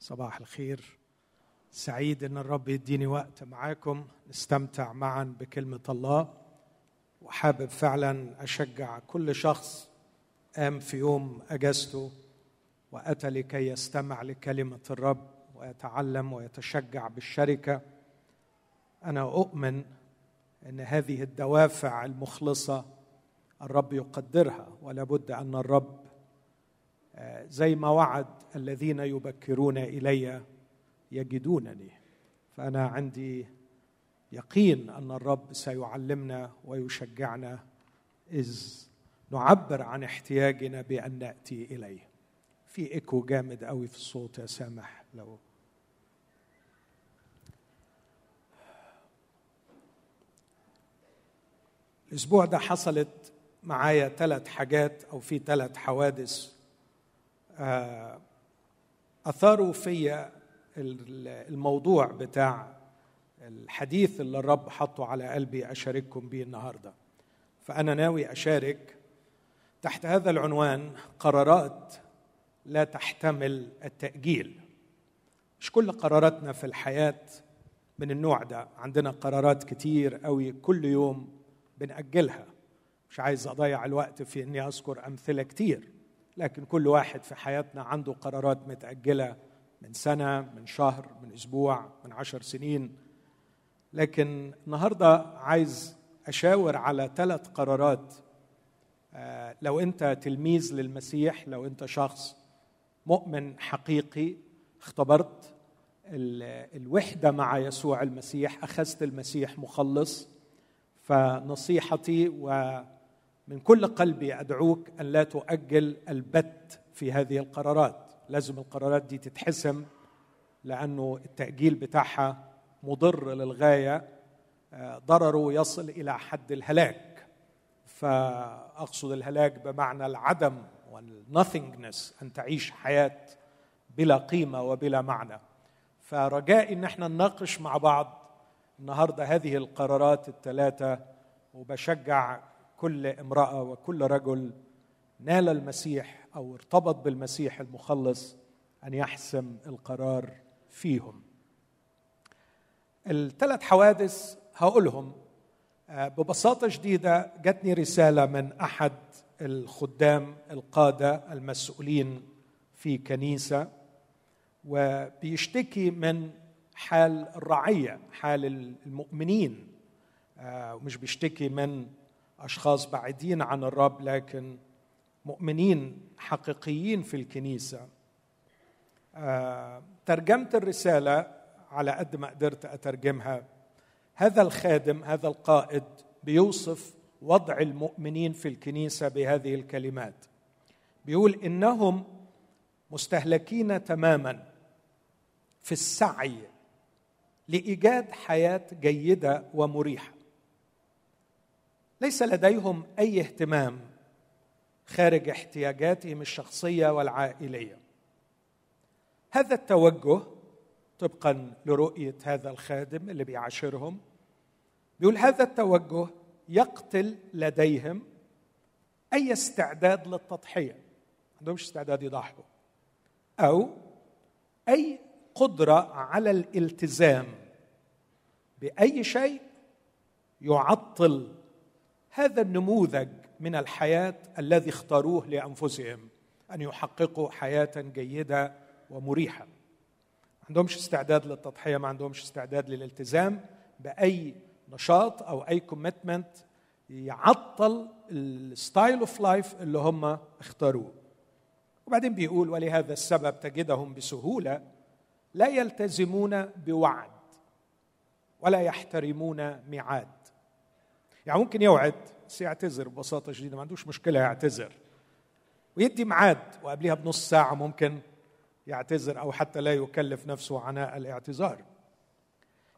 صباح الخير. سعيد إن الرب يديني وقت معاكم. نستمتع معا بكلمة الله وحابب فعلا أشجع كل شخص قام في يوم أجازته وأتى لكي يستمع لكلمة الرب ويتعلم ويتشجع بالشركة. أنا أؤمن إن هذه الدوافع المخلصة الرب يقدرها ولا بد أن الرب زي ما وعد الذين يبكرون إلي يجدونني. فأنا عندي يقين أن الرب سيعلمنا ويشجعنا إذ نعبر عن احتياجنا بأن نأتي إليه. في إيكو جامد قوي في الصوت يا سامح لو الأسبوع ده حصلت معايا ثلاث حاجات أو في ثلاث حوادث أثاروا في الموضوع بتاع الحديث اللي الرب حطه على قلبي أشارككم به النهارده. فأنا ناوي أشارك تحت هذا العنوان قرارات لا تحتمل التأجيل. مش كل قراراتنا في الحياة من النوع ده. عندنا قرارات كتير قوي كل يوم بنأجلها. مش عايز أضيع الوقت في إني أذكر أمثلة كتير. لكن كل واحد في حياتنا عنده قرارات متأجلة من سنة من شهر من أسبوع من عشر سنين. لكن النهاردة عايز أشاور على ثلاث قرارات. آه، لو أنت تلميذ للمسيح لو أنت شخص مؤمن حقيقي اختبرت الوحدة مع يسوع المسيح أخذت المسيح مخلص فنصيحتي ومن كل قلبي أدعوك أن لا تؤجل البت في هذه القرارات. لازم القرارات دي تتحسم لأنه التأجيل بتاعها مضر للغاية آه، ضرره يصل إلى حد الهلاك. فأقصد الهلاك بمعنى العدم والنثينجنس أن تعيش حياة بلا قيمة وبلا معنى. فرجائي إن إحنا نناقش مع بعض النهارده هذه القرارات الثلاثة وبشجع كل امرأة وكل رجل نال المسيح أو ارتبط بالمسيح المخلص أن يحسم القرار فيهم. الثلاث حوادث هقولهم آه، ببساطة شديدة جاتني رسالة من أحد الخدام القادة المسؤولين في كنيسة وبيشتكي من حال الرعية حال المؤمنين آه، ومش بيشتكي من أشخاص بعيدين عن الرب لكن مؤمنين حقيقيين في الكنيسة. آه، ترجمت الرسالة على قد ما قدرت أترجمها. هذا الخادم هذا القائد بيوصف وضع المؤمنين في الكنيسة بهذه الكلمات. بيقول إنهم مستهلكين تماما في السعي لإيجاد حياة جيدة ومريحة. ليس لديهم أي اهتمام خارج احتياجاتهم الشخصية والعائلية. هذا التوجه طبقا لرؤية هذا الخادم اللي بيعاشرهم بيقول هذا التوجه يقتل لديهم أي استعداد للتضحية. ما عندهمش استعداد يضحوا. أو أي قدرة على الالتزام بأي شيء يعطل هذا النموذج من الحياة الذي اختاروه لأنفسهم أن يحققوا حياة جيدة ومريحة. ما عندهمش استعداد للتضحية ما عندهمش استعداد للالتزام بأي نشاط أو أي commitment يعطل ال style of life اللي هم اختاروه. وبعدين بيقول ولهذا السبب تجدهم بسهولة لا يلتزمون بوعد ولا يحترمون ميعاد. يعني ممكن يوعد بس يعتذر ببساطة شديدة ما عندوش مشكلة يعتذر. ويدي ميعاد وقبلها بنص ساعة ممكن يعتذر أو حتى لا يكلف نفسه عناء الاعتذار.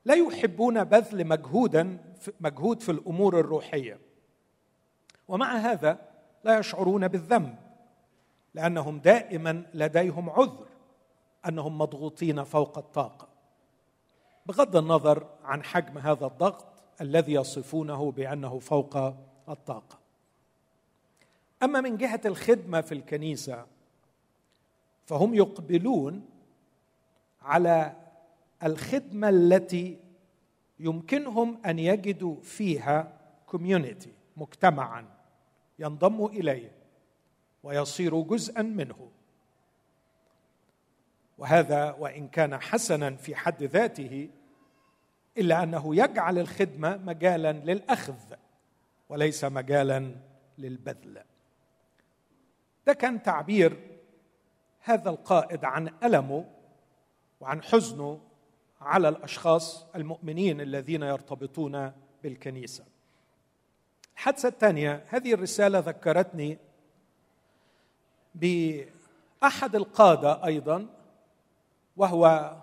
لا يحبون بذل مجهودا مجهود في الأمور الروحية. ومع هذا لا يشعرون بالذنب لأنهم دائما لديهم عذر أنهم مضغوطين فوق الطاقة. بغض النظر عن حجم هذا الضغط الذي يصفونه بأنه فوق الطاقة. أما من جهة الخدمة في الكنيسة فهم يقبلون على الخدمة التي يمكنهم أن يجدوا فيها كوميونتي مجتمعا ينضموا إليه ويصيروا جزءا منه. وهذا وإن كان حسنا في حد ذاته إلا أنه يجعل الخدمة مجالا للأخذ وليس مجالا للبذل. ده كان تعبير هذا القائد عن ألمه وعن حزنه على الأشخاص المؤمنين الذين يرتبطون بالكنيسة. الحادثة الثانية هذه الرسالة ذكرتني بأحد القادة أيضا وهو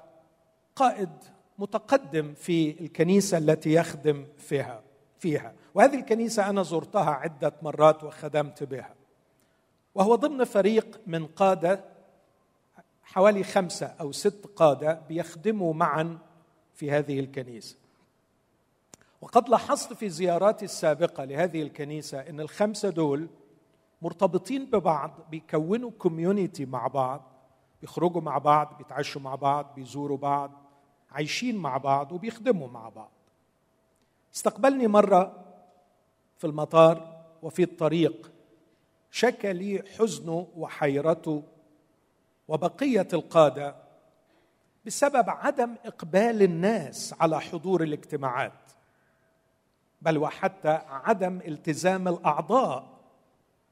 قائد متقدم في الكنيسة التي يخدم فيها فيها. وهذه الكنيسة أنا زرتها عدة مرات وخدمت بها. وهو ضمن فريق من قادة حوالي خمسة أو ست قادة بيخدموا معا في هذه الكنيسة. وقد لاحظت في زياراتي السابقة لهذه الكنيسة إن الخمسة دول مرتبطين ببعض بيكونوا كوميونيتي مع بعض بيخرجوا مع بعض بيتعشوا مع بعض بيزوروا بعض. عايشين مع بعض وبيخدموا مع بعض. استقبلني مرة في المطار وفي الطريق شكى لي حزنه وحيرته وبقية القادة بسبب عدم إقبال الناس على حضور الاجتماعات بل وحتى عدم التزام الأعضاء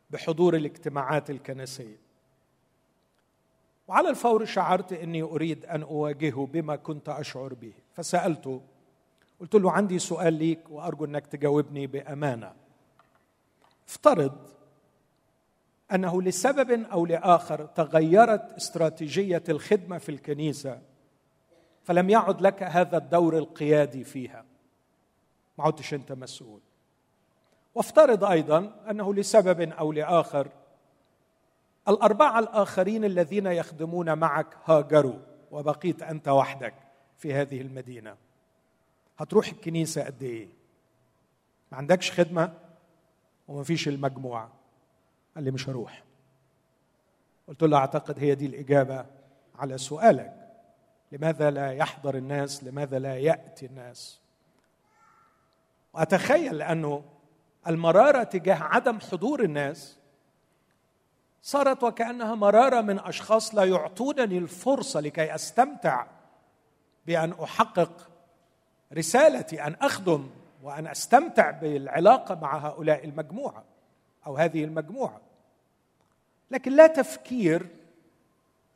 بحضور الاجتماعات الكنسية. وعلى الفور شعرت إني أريد أن أواجهه بما كنت أشعر به. فسالته قلت له عندي سؤال ليك وأرجو أنك تجاوبني بأمانة. افترض أنه لسبب أو لآخر تغيرت استراتيجية الخدمة في الكنيسة فلم يعد لك هذا الدور القيادي فيها. ما عدتش أنت مسؤول. وافترض أيضا أنه لسبب أو لآخر الاربعه الآخرين الذين يخدمون معك هاجروا وبقيت أنت وحدك في هذه المدينة. هتروح الكنيسة قد إيه؟ ما عندكش خدمة؟ وما فيش المجموعه قال لي مش هروح. قلت له أعتقد هي دي الإجابة على سؤالك. لماذا لا يحضر الناس؟ لماذا لا يأتي الناس؟ وأتخيل أنه المرارة تجاه عدم حضور الناس صارت وكأنها مرارة من أشخاص لا يعطونني الفرصة لكي أستمتع بأن أحقق رسالتي أن أخدم وأن أستمتع بالعلاقة مع هؤلاء المجموعة أو هذه المجموعة. لكن لا تفكير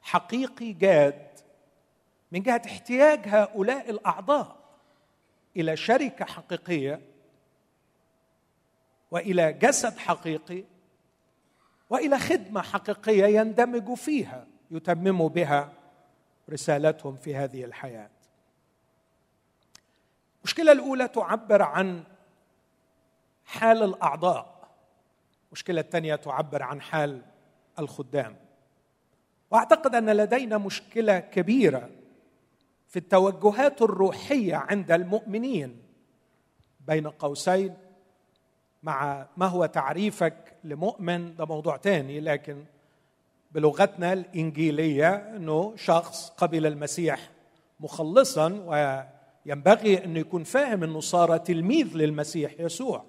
حقيقي جاد من جهة احتياج هؤلاء الأعضاء إلى شركة حقيقية وإلى جسد حقيقي وإلى خدمة حقيقية يندمجوا فيها يتمموا بها رسالتهم في هذه الحياة. المشكلة الأولى تعبر عن حال الأعضاء. المشكلة الثانية تعبر عن حال الخدام. وأعتقد أن لدينا مشكلة كبيرة في التوجهات الروحية عند المؤمنين بين قوسين مع ما هو تعريفك لمؤمن ده موضوع تاني لكن بلغتنا الإنجيلية أنه شخص قبل المسيح مخلصا وينبغي أنه يكون فاهم أنه صار تلميذ للمسيح يسوع.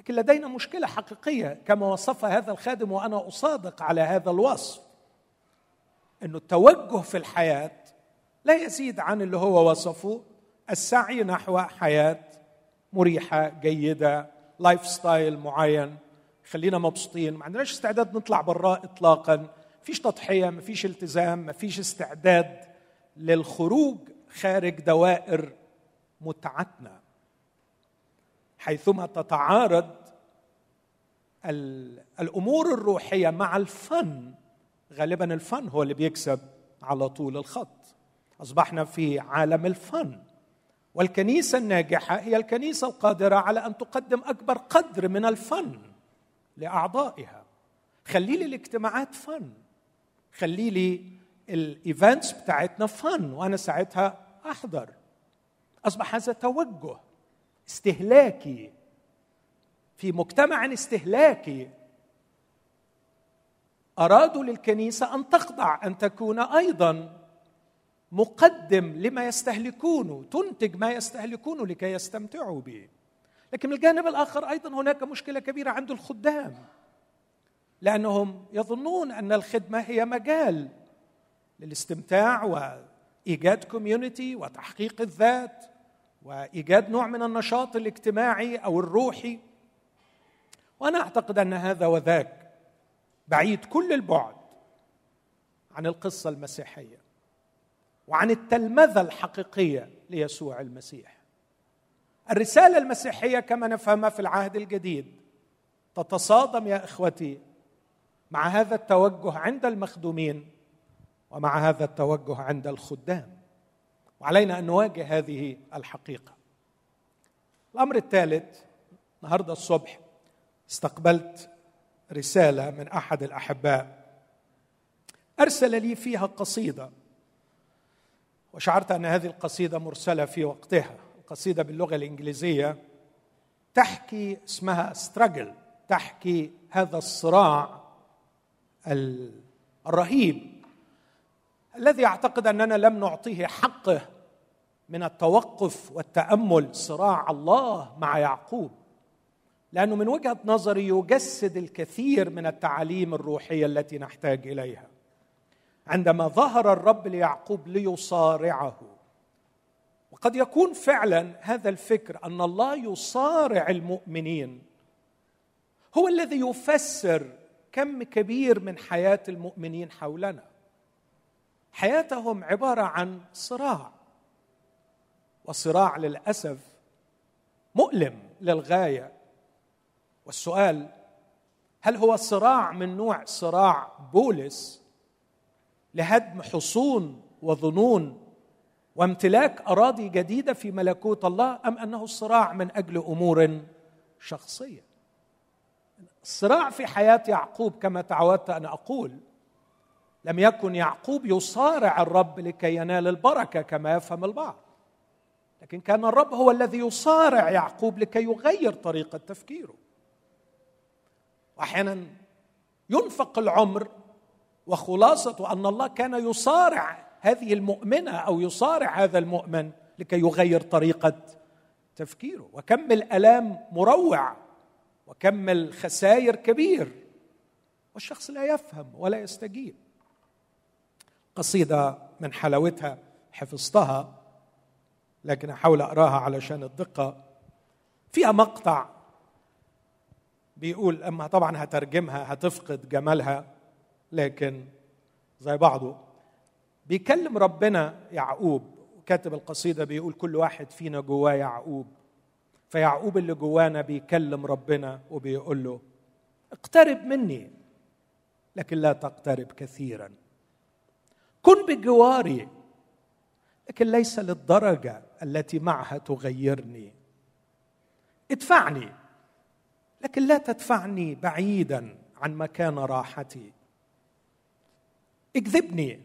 لكن لدينا مشكلة حقيقية كما وصف هذا الخادم وأنا أصادق على هذا الوصف أنه التوجه في الحياة لا يزيد عن اللي هو وصفه السعي نحو حياة مريحة جيدة lifestyle معين. خلينا مبسوطين. ما عندناش استعداد نطلع براه اطلاقا. فيش تضحية ما فيش التزام ما فيش استعداد للخروج خارج دوائر متعتنا. حيثما تتعارض الأمور الروحية مع الفن غالبا الفن هو اللي بيكسب على طول الخط. أصبحنا في عالم الفن. والكنيسة الناجحة هي الكنيسة القادرة على أن تقدم أكبر قدر من الفن لأعضائها. خلي لي الاجتماعات فن. خلي لي الإيفنتس بتاعتنا فن وأنا ساعتها أحضر. أصبح هذا توجه استهلاكي في مجتمع استهلاكي. ارادوا للكنيسة أن تخضع أن تكون أيضا مقدم لما يستهلكونه تنتج ما يستهلكونه لكي يستمتعوا به. لكن من الجانب الآخر أيضا هناك مشكلة كبيرة عند الخدام لأنهم يظنون أن الخدمة هي مجال للاستمتاع وإيجاد كوميونتي وتحقيق الذات وإيجاد نوع من النشاط الاجتماعي أو الروحي. وأنا أعتقد أن هذا وذاك بعيد كل البعد عن القصة المسيحية. وعن التلمذة الحقيقية ليسوع المسيح. الرسالة المسيحية كما نفهمها في العهد الجديد تتصادم يا إخوتي مع هذا التوجه عند المخدومين ومع هذا التوجه عند الخدام. وعلينا أن نواجه هذه الحقيقة. الأمر الثالث النهارده الصبح استقبلت رسالة من أحد الأحباء. أرسل لي فيها قصيدة. وشعرت أن هذه القصيدة مرسلة في وقتها. القصيدة باللغة الإنجليزية تحكي اسمها ستراجل تحكي هذا الصراع الرهيب الذي أعتقد أننا لم نعطيه حقه من التوقف والتأمل. صراع الله مع يعقوب لأنه من وجهة نظري يجسد الكثير من التعاليم الروحية التي نحتاج إليها. عندما ظهر الرب ليعقوب ليصارعه. وقد يكون فعلا هذا الفكر أن الله يصارع المؤمنين. هو الذي يفسر كم كبير من حياة المؤمنين حولنا. حياتهم عبارة عن صراع. وصراع للأسف مؤلم للغاية. والسؤال هل هو صراع من نوع صراع بولس؟ لهدم حصون وظنون وامتلاك أراضي جديدة في ملكوت الله أم أنه صراع من أجل أمور شخصية؟ الصراع في حياة يعقوب كما تعودت أن أقول لم يكن يعقوب يصارع الرب لكي ينال البركة كما يفهم البعض. لكن كان الرب هو الذي يصارع يعقوب لكي يغير طريقة تفكيره. واحيانا ينفق العمر وخلاصة أن الله كان يصارع هذه المؤمنة أو يصارع هذا المؤمن لكي يغير طريقة تفكيره. وكم الألام مروع وكم الخسائر كبير والشخص لا يفهم ولا يستجيب. قصيدة من حلاوتها حفظتها لكن احاول أقراها علشان الدقة. فيها مقطع بيقول أما طبعا هترجمها هتفقد جمالها. لكن زي بعضه بيكلم ربنا يعقوب. كاتب القصيدة بيقول كل واحد فينا جواه يعقوب. فيعقوب اللي جوانا بيكلم ربنا وبيقول له اقترب مني لكن لا تقترب كثيرا. كن بجواري لكن ليس للدرجة التي معها تغيرني. ادفعني لكن لا تدفعني بعيدا عن مكان راحتي. اكذبني.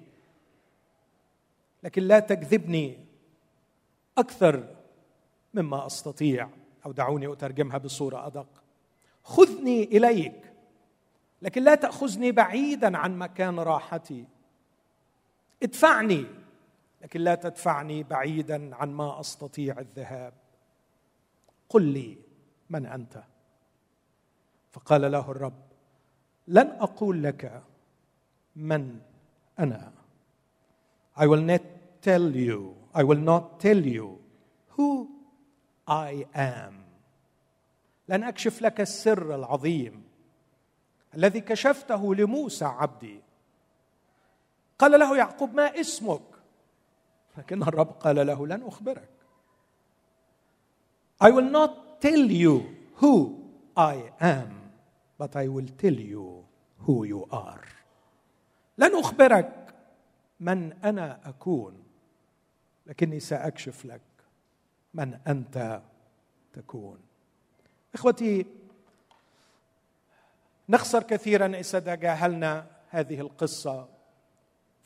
لكن لا تكذبني أكثر مما أستطيع أو دعوني أترجمها بصورة أدق. خذني إليك لكن لا تأخذني بعيدا عن مكان راحتي. ادفعني لكن لا تدفعني بعيدا عن ما أستطيع الذهاب. قل لي من أنت. فقال له الرب لن أقول لك من أنا I will not tell you I will not tell you who I am لن اكشف لك السر العظيم الذي كشفته لموسى عبدي قال له يعقوب ما اسمك لكن الرب قال له لن اخبرك I will not tell you who I am but I will tell you who you are لن أخبرك من أنا أكون لكني سأكشف لك من أنت تكون. إخوتي نخسر كثيرا إذا تجاهلنا هذه القصة.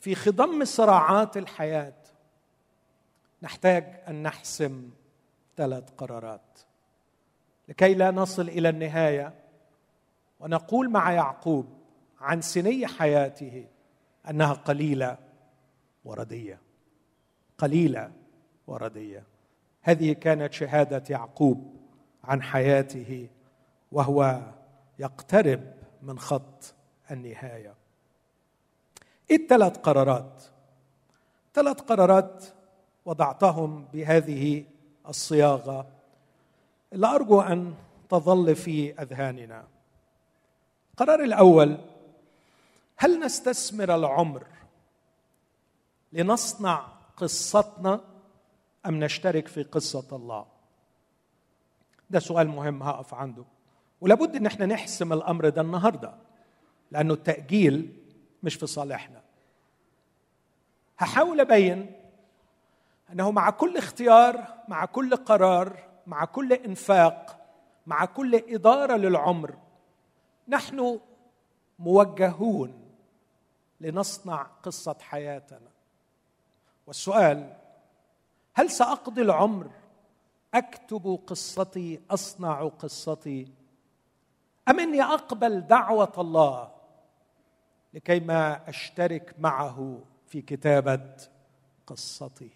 في خضم صراعات الحياة نحتاج أن نحسم ثلاث قرارات. لكي لا نصل إلى النهاية ونقول مع يعقوب عن سني حياته أنها قليلة وردية. قليلة وردية. هذه كانت شهادة يعقوب عن حياته وهو يقترب من خط النهاية. إيه الثلاث قرارات؟ ثلاث قرارات وضعتهم بهذه الصياغة. اللي أرجو أن تظل في أذهاننا. القرار الأول هل نستثمر العمر لنصنع قصتنا أم نشترك في قصة الله؟ ده سؤال مهم هقف عنده. ولابد إن إحنا نحسم الأمر ده النهارده لأنه التأجيل مش في صالحنا. هحاول أبين إنه مع كل اختيار مع كل قرار مع كل إنفاق مع كل إدارة للعمر نحن موجهون لنصنع قصة حياتنا. والسؤال هل سأقضي العمر أكتب قصتي أصنع قصتي أم إني أقبل دعوة الله لكيما أشترك معه في كتابة قصته؟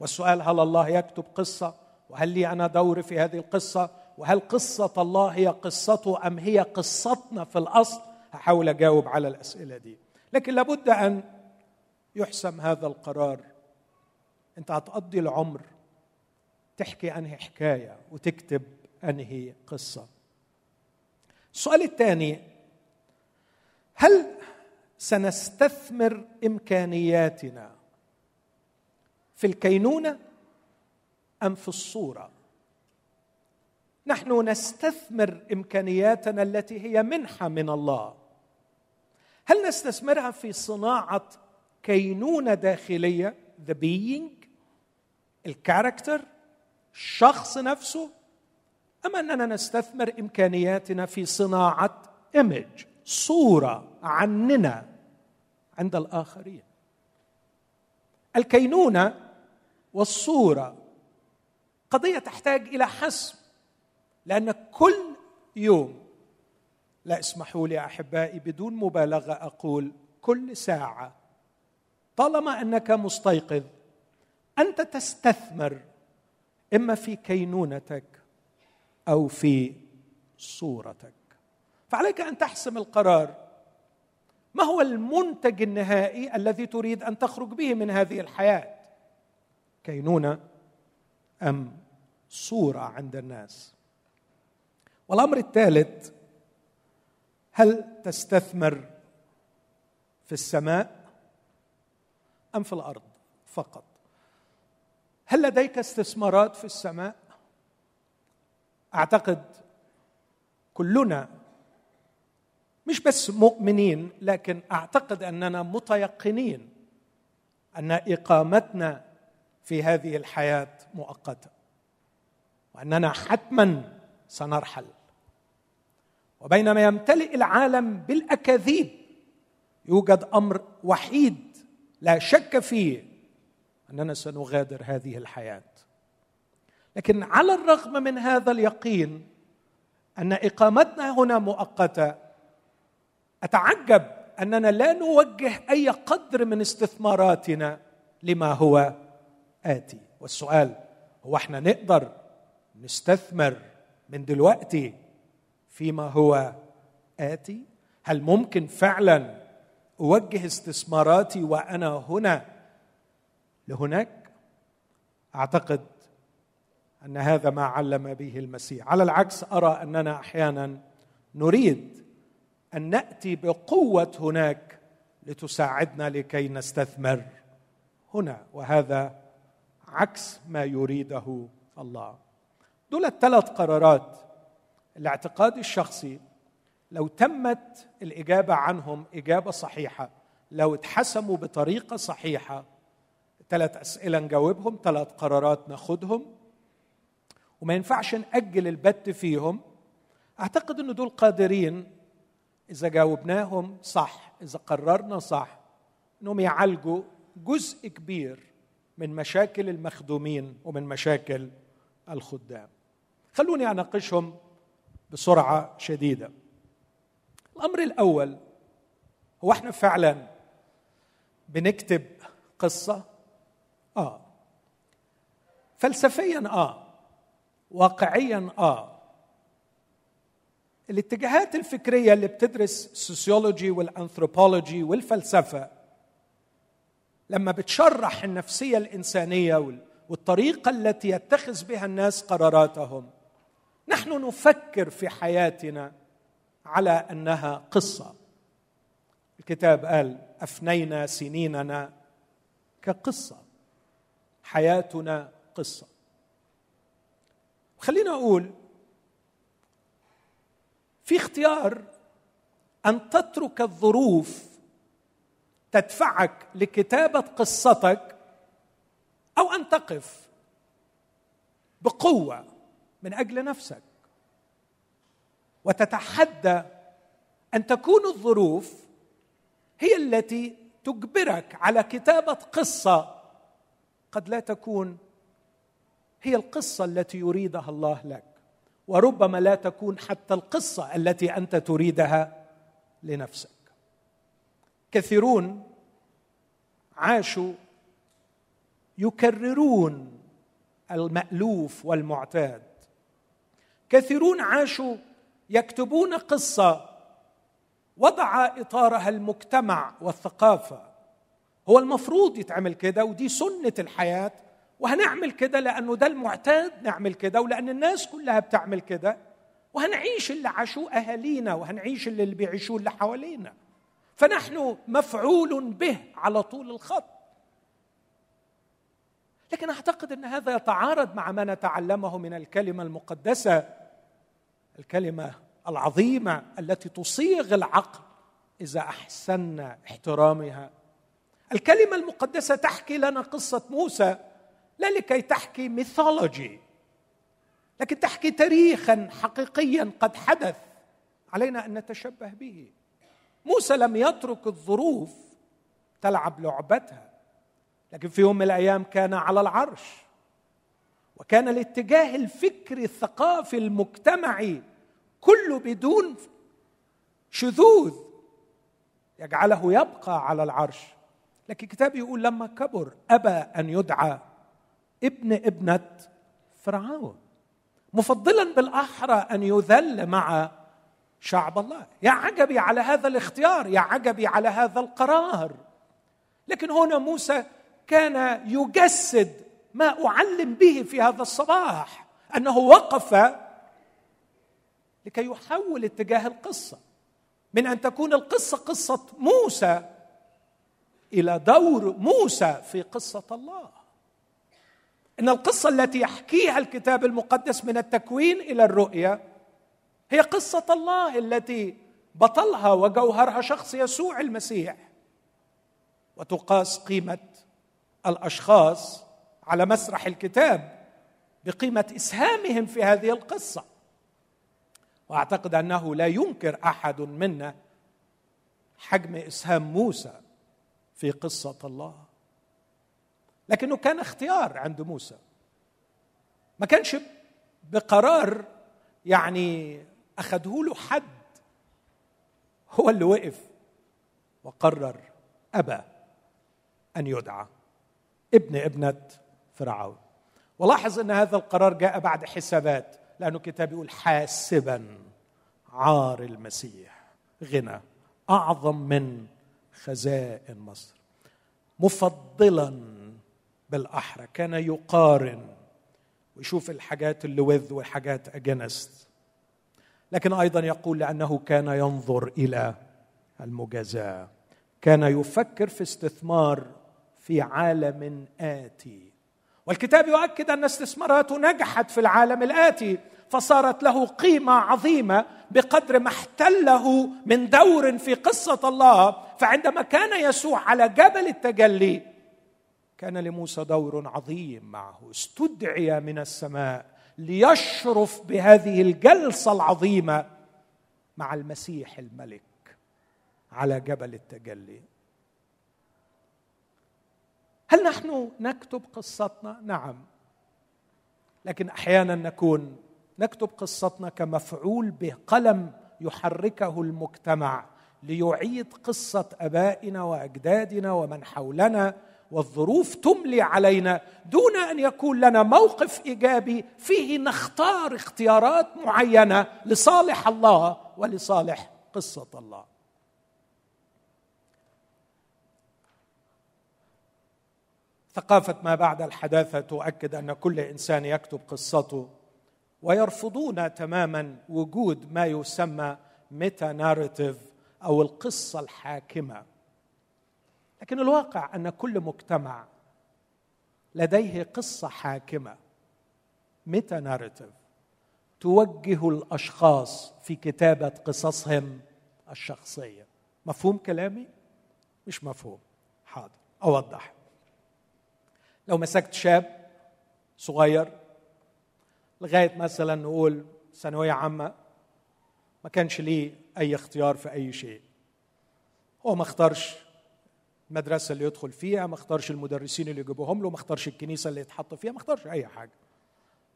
والسؤال هل الله يكتب قصة؟ وهل لي أنا دور في هذه القصة؟ وهل قصة الله هي قصته أم هي قصتنا في الأصل؟ هحاول أجاوب على الأسئلة دي. لكن لابد أن يحسم هذا القرار. أنت هتقضي العمر تحكي انهي حكاية وتكتب انهي قصة. السؤال الثاني هل سنستثمر إمكانياتنا في الكينونة أم في الصورة؟ نحن نستثمر إمكانياتنا التي هي منحة من الله. هل نستثمرها في صناعة كينونة داخلية؟ The being? الكاركتر الشخص نفسه؟ أم أننا نستثمر إمكانياتنا في صناعة ايمج صورة عننا عند الآخرين. الكينونة والصورة قضية تحتاج إلى حسم لأن كل يوم لا اسمحوا لي أحبائي بدون مبالغة أقول كل ساعة طالما أنك مستيقظ أنت تستثمر إما في كينونتك أو في صورتك. فعليك أن تحسم القرار. ما هو المنتج النهائي الذي تريد أن تخرج به من هذه الحياة؟ كينونة أم صورة عند الناس؟ والأمر الثالث هل تستثمر في السماء أم في الأرض فقط؟ هل لديك استثمارات في السماء؟ أعتقد كلنا مش بس مؤمنين لكن أعتقد أننا متيقنين أن إقامتنا في هذه الحياة مؤقتة وأننا حتما سنرحل. وبينما يمتلئ العالم بالأكاذيب يوجد أمر وحيد لا شك فيه أننا سنغادر هذه الحياة. لكن على الرغم من هذا اليقين أن إقامتنا هنا مؤقتة أتعجب أننا لا نوجه أي قدر من استثماراتنا لما هو آتي. والسؤال هو إحنا نقدر نستثمر من دلوقتي فيما هو آتي؟ هل ممكن فعلا أوجه استثماراتي وأنا هنا لهناك؟ أعتقد أن هذا ما علم به المسيح. على العكس أرى أننا أحيانا نريد أن نأتي بقوة هناك لتساعدنا لكي نستثمر هنا وهذا عكس ما يريده الله. دول الثلاث قرارات الاعتقاد الشخصي لو تمت الإجابة عنهم إجابة صحيحة لو اتحسموا بطريقة صحيحة ثلاث أسئلة نجاوبهم ثلاث قرارات ناخدهم وما ينفعش نأجل البت فيهم أعتقد إن دول قادرين إذا جاوبناهم صح إذا قررنا صح إنهم يعالجوا جزء كبير من مشاكل المخدومين ومن مشاكل الخدام. خلوني أناقشهم بسرعة شديدة. الأمر الأول هو إحنا فعلا بنكتب قصة؟ آه. فلسفيا آه. واقعيا آه. الاتجاهات الفكرية اللي بتدرس ال sociology وال anthropology والفلسفة لما بتشرح النفسية الإنسانية والطريقة التي يتخذ بها الناس قراراتهم نحن نفكر في حياتنا على أنها قصة. الكتاب قال أفنينا سنيننا كقصة. حياتنا قصة. خلينا أقول في اختيار أن تترك الظروف تدفعك لكتابة قصتك أو أن تقف بقوة من أجل نفسك. وتتحدى أن تكون الظروف هي التي تجبرك على كتابة قصة قد لا تكون هي القصة التي يريدها الله لك وربما لا تكون حتى القصة التي أنت تريدها لنفسك. كثيرون عاشوا يكررون المألوف والمعتاد. كثيرون عاشوا يكتبون قصة وضع إطارها المجتمع والثقافة. هو المفروض يتعمل كده ودي سنة الحياة وهنعمل كده لأنه ده المعتاد نعمل كده ولأن الناس كلها بتعمل كده وهنعيش اللي عاشوه أهالينا وهنعيش اللي, اللي بيعيشوه اللي حوالينا. فنحن مفعول به على طول الخط. لكن أعتقد إن هذا يتعارض مع ما نتعلمه من الكلمة المقدسة الكلمة العظيمة التي تصيغ العقل إذا احسنا احترامها. الكلمة المقدسة تحكي لنا قصة موسى لا لكي تحكي ميثولوجي لكن تحكي تاريخا حقيقيا قد حدث علينا أن نتشبه به. موسى لم يترك الظروف تلعب لعبتها لكن في يوم من الأيام كان على العرش. وكان الاتجاه الفكري الثقافي المجتمعي كله بدون شذوذ. يجعله يبقى على العرش. لكن الكتاب يقول لما كبر أبى أن يدعى ابن ابنة فرعون مفضلا بالأحرى أن يذل مع شعب الله. يا عجبي على هذا الاختيار يا عجبي على هذا القرار. لكن هنا موسى كان يجسد ما أعلم به في هذا الصباح أنه وقف لكي يحول اتجاه القصة. من أن تكون القصة قصة موسى إلى دور موسى في قصة الله. إن القصة التي يحكيها الكتاب المقدس من التكوين إلى الرؤية هي قصة الله التي بطلها وجوهرها شخص يسوع المسيح وتقاس قيمة الأشخاص على مسرح الكتاب بقيمة إسهامهم في هذه القصة. وأعتقد أنه لا ينكر أحد منا حجم إسهام موسى في قصة الله. لكنه كان اختيار عند موسى. ما كانش بقرار يعني أخذه له حد. هو اللي وقف وقرر ابى أن يدعى ابن ابنة فرعون. ولاحظ أن هذا القرار جاء بعد حسابات لأنه الكتاب يقول حاسبا عار المسيح غنى أعظم من خزائن مصر. مفضلا بالأحرى كان يقارن ويشوف الحاجات اللي وذ والحاجات اجنست لكن أيضا يقول لأنه كان ينظر إلى المجازاة كان يفكر في استثمار في عالم آتي. والكتاب يؤكد أن استثماراته نجحت في العالم الآتي فصارت له قيمة عظيمة بقدر ما احتله من دور في قصة الله. فعندما كان يسوع على جبل التجلي كان لموسى دور عظيم معه. استدعي من السماء ليشرف بهذه الجلسة العظيمة مع المسيح الملك على جبل التجلي. هل نحن نكتب قصتنا؟ نعم. لكن أحيانا نكون نكتب قصتنا كمفعول به قلم يحركه المجتمع ليعيد قصة أبائنا وأجدادنا ومن حولنا والظروف تملي علينا دون أن يكون لنا موقف إيجابي فيه نختار اختيارات معينة لصالح الله ولصالح قصة الله. ثقافة ما بعد الحداثة تؤكد أن كل إنسان يكتب قصته ويرفضون تماما وجود ما يسمى ميتا ناريتيف أو القصة الحاكمة. لكن الواقع أن كل مجتمع لديه قصة حاكمة ميتا ناريتيف توجه الأشخاص في كتابة قصصهم الشخصية. مفهوم كلامي؟ مش مفهوم. حاضر. أوضح. لو مسكت شاب صغير لغاية مثلا نقول ثانوية عامة ما كانش ليه أي اختيار في أي شيء. هو ما اختارش المدرسة اللي يدخل فيها ما اختارش المدرسين اللي يجيبوهم له ما اختارش الكنيسة اللي يتحط فيها ما اختارش أي حاجة.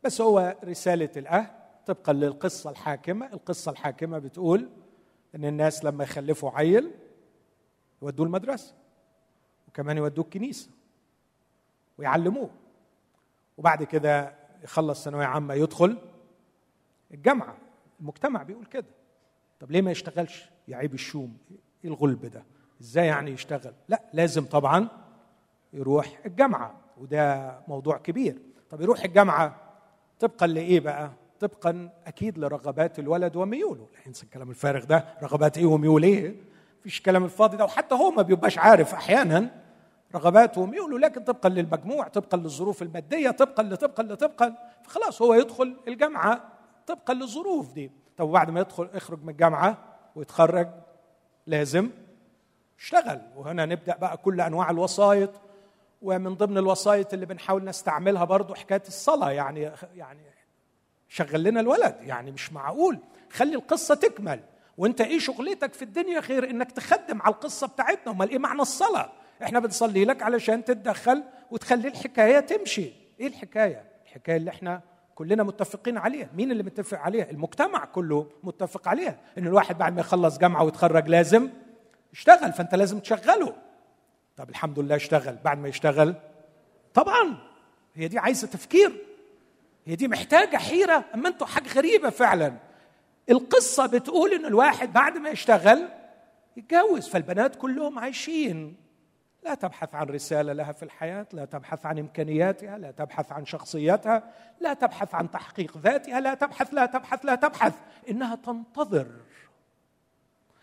بس هو رسالة الأهل طبقا للقصة الحاكمة. القصة الحاكمة بتقول إن الناس لما يخلفوا عيل يودوه المدرسة وكمان يودوه الكنيسة. ويعلموه. وبعد كده يخلص ثانوية عامة يدخل الجامعة. المجتمع بيقول كده. طب ليه ما يشتغلش؟ يعيب الشوم. إيه الغلب ده؟ إزاي يعني يشتغل؟ لا لازم طبعا يروح الجامعة. وده موضوع كبير. طب يروح الجامعة طبقا لإيه بقى؟ طبقا أكيد لرغبات الولد وميوله. لا ينسى الكلام الفارغ ده. رغبات إيه وميول إيه؟ مفيش كلام الفاضي ده. وحتى هو ما بيبقاش عارف أحيانا رغباته وميوله لكن طبقا للمجموع طبقا للظروف المادية طبقا لطبقا لطبقا. فخلاص هو يدخل الجامعة طبقا للظروف دي. طب بعد ما يدخل يخرج من الجامعة ويتخرج لازم اشتغل وهنا نبدأ بقى كل أنواع الوسائط ومن ضمن الوسائط اللي بنحاول نستعملها برضو حكاية الصلاة. يعني يعني شغل لنا الولد يعني مش معقول. خلي القصة تكمل. وانت إيه شغلتك في الدنيا غير انك تخدم على القصة بتاعتنا. امال إيه معنى الصلاة؟ إحنا بنصلي لك علشان تتدخل وتخلي الحكاية تمشي. إيه الحكاية؟ الحكاية اللي إحنا كلنا متفقين عليها. مين اللي متفق عليها؟ المجتمع كله متفق عليها. إن الواحد بعد ما يخلص جامعة ويتخرج لازم يشتغل فأنت لازم تشغله. طب الحمد لله اشتغل. بعد ما يشتغل طبعا. هي دي عايزة تفكير. هي دي محتاجة حيرة. أما أنتوا حاجة غريبة فعلا. القصة بتقول إن الواحد بعد ما يشتغل يتجوز فالبنات كلهم عايشين. لا تبحث عن رسالة لها في الحياة لا تبحث عن إمكانياتها لا تبحث عن شخصيتها لا تبحث عن تحقيق ذاتها لا تبحث لا تبحث لا تبحث. إنها تنتظر.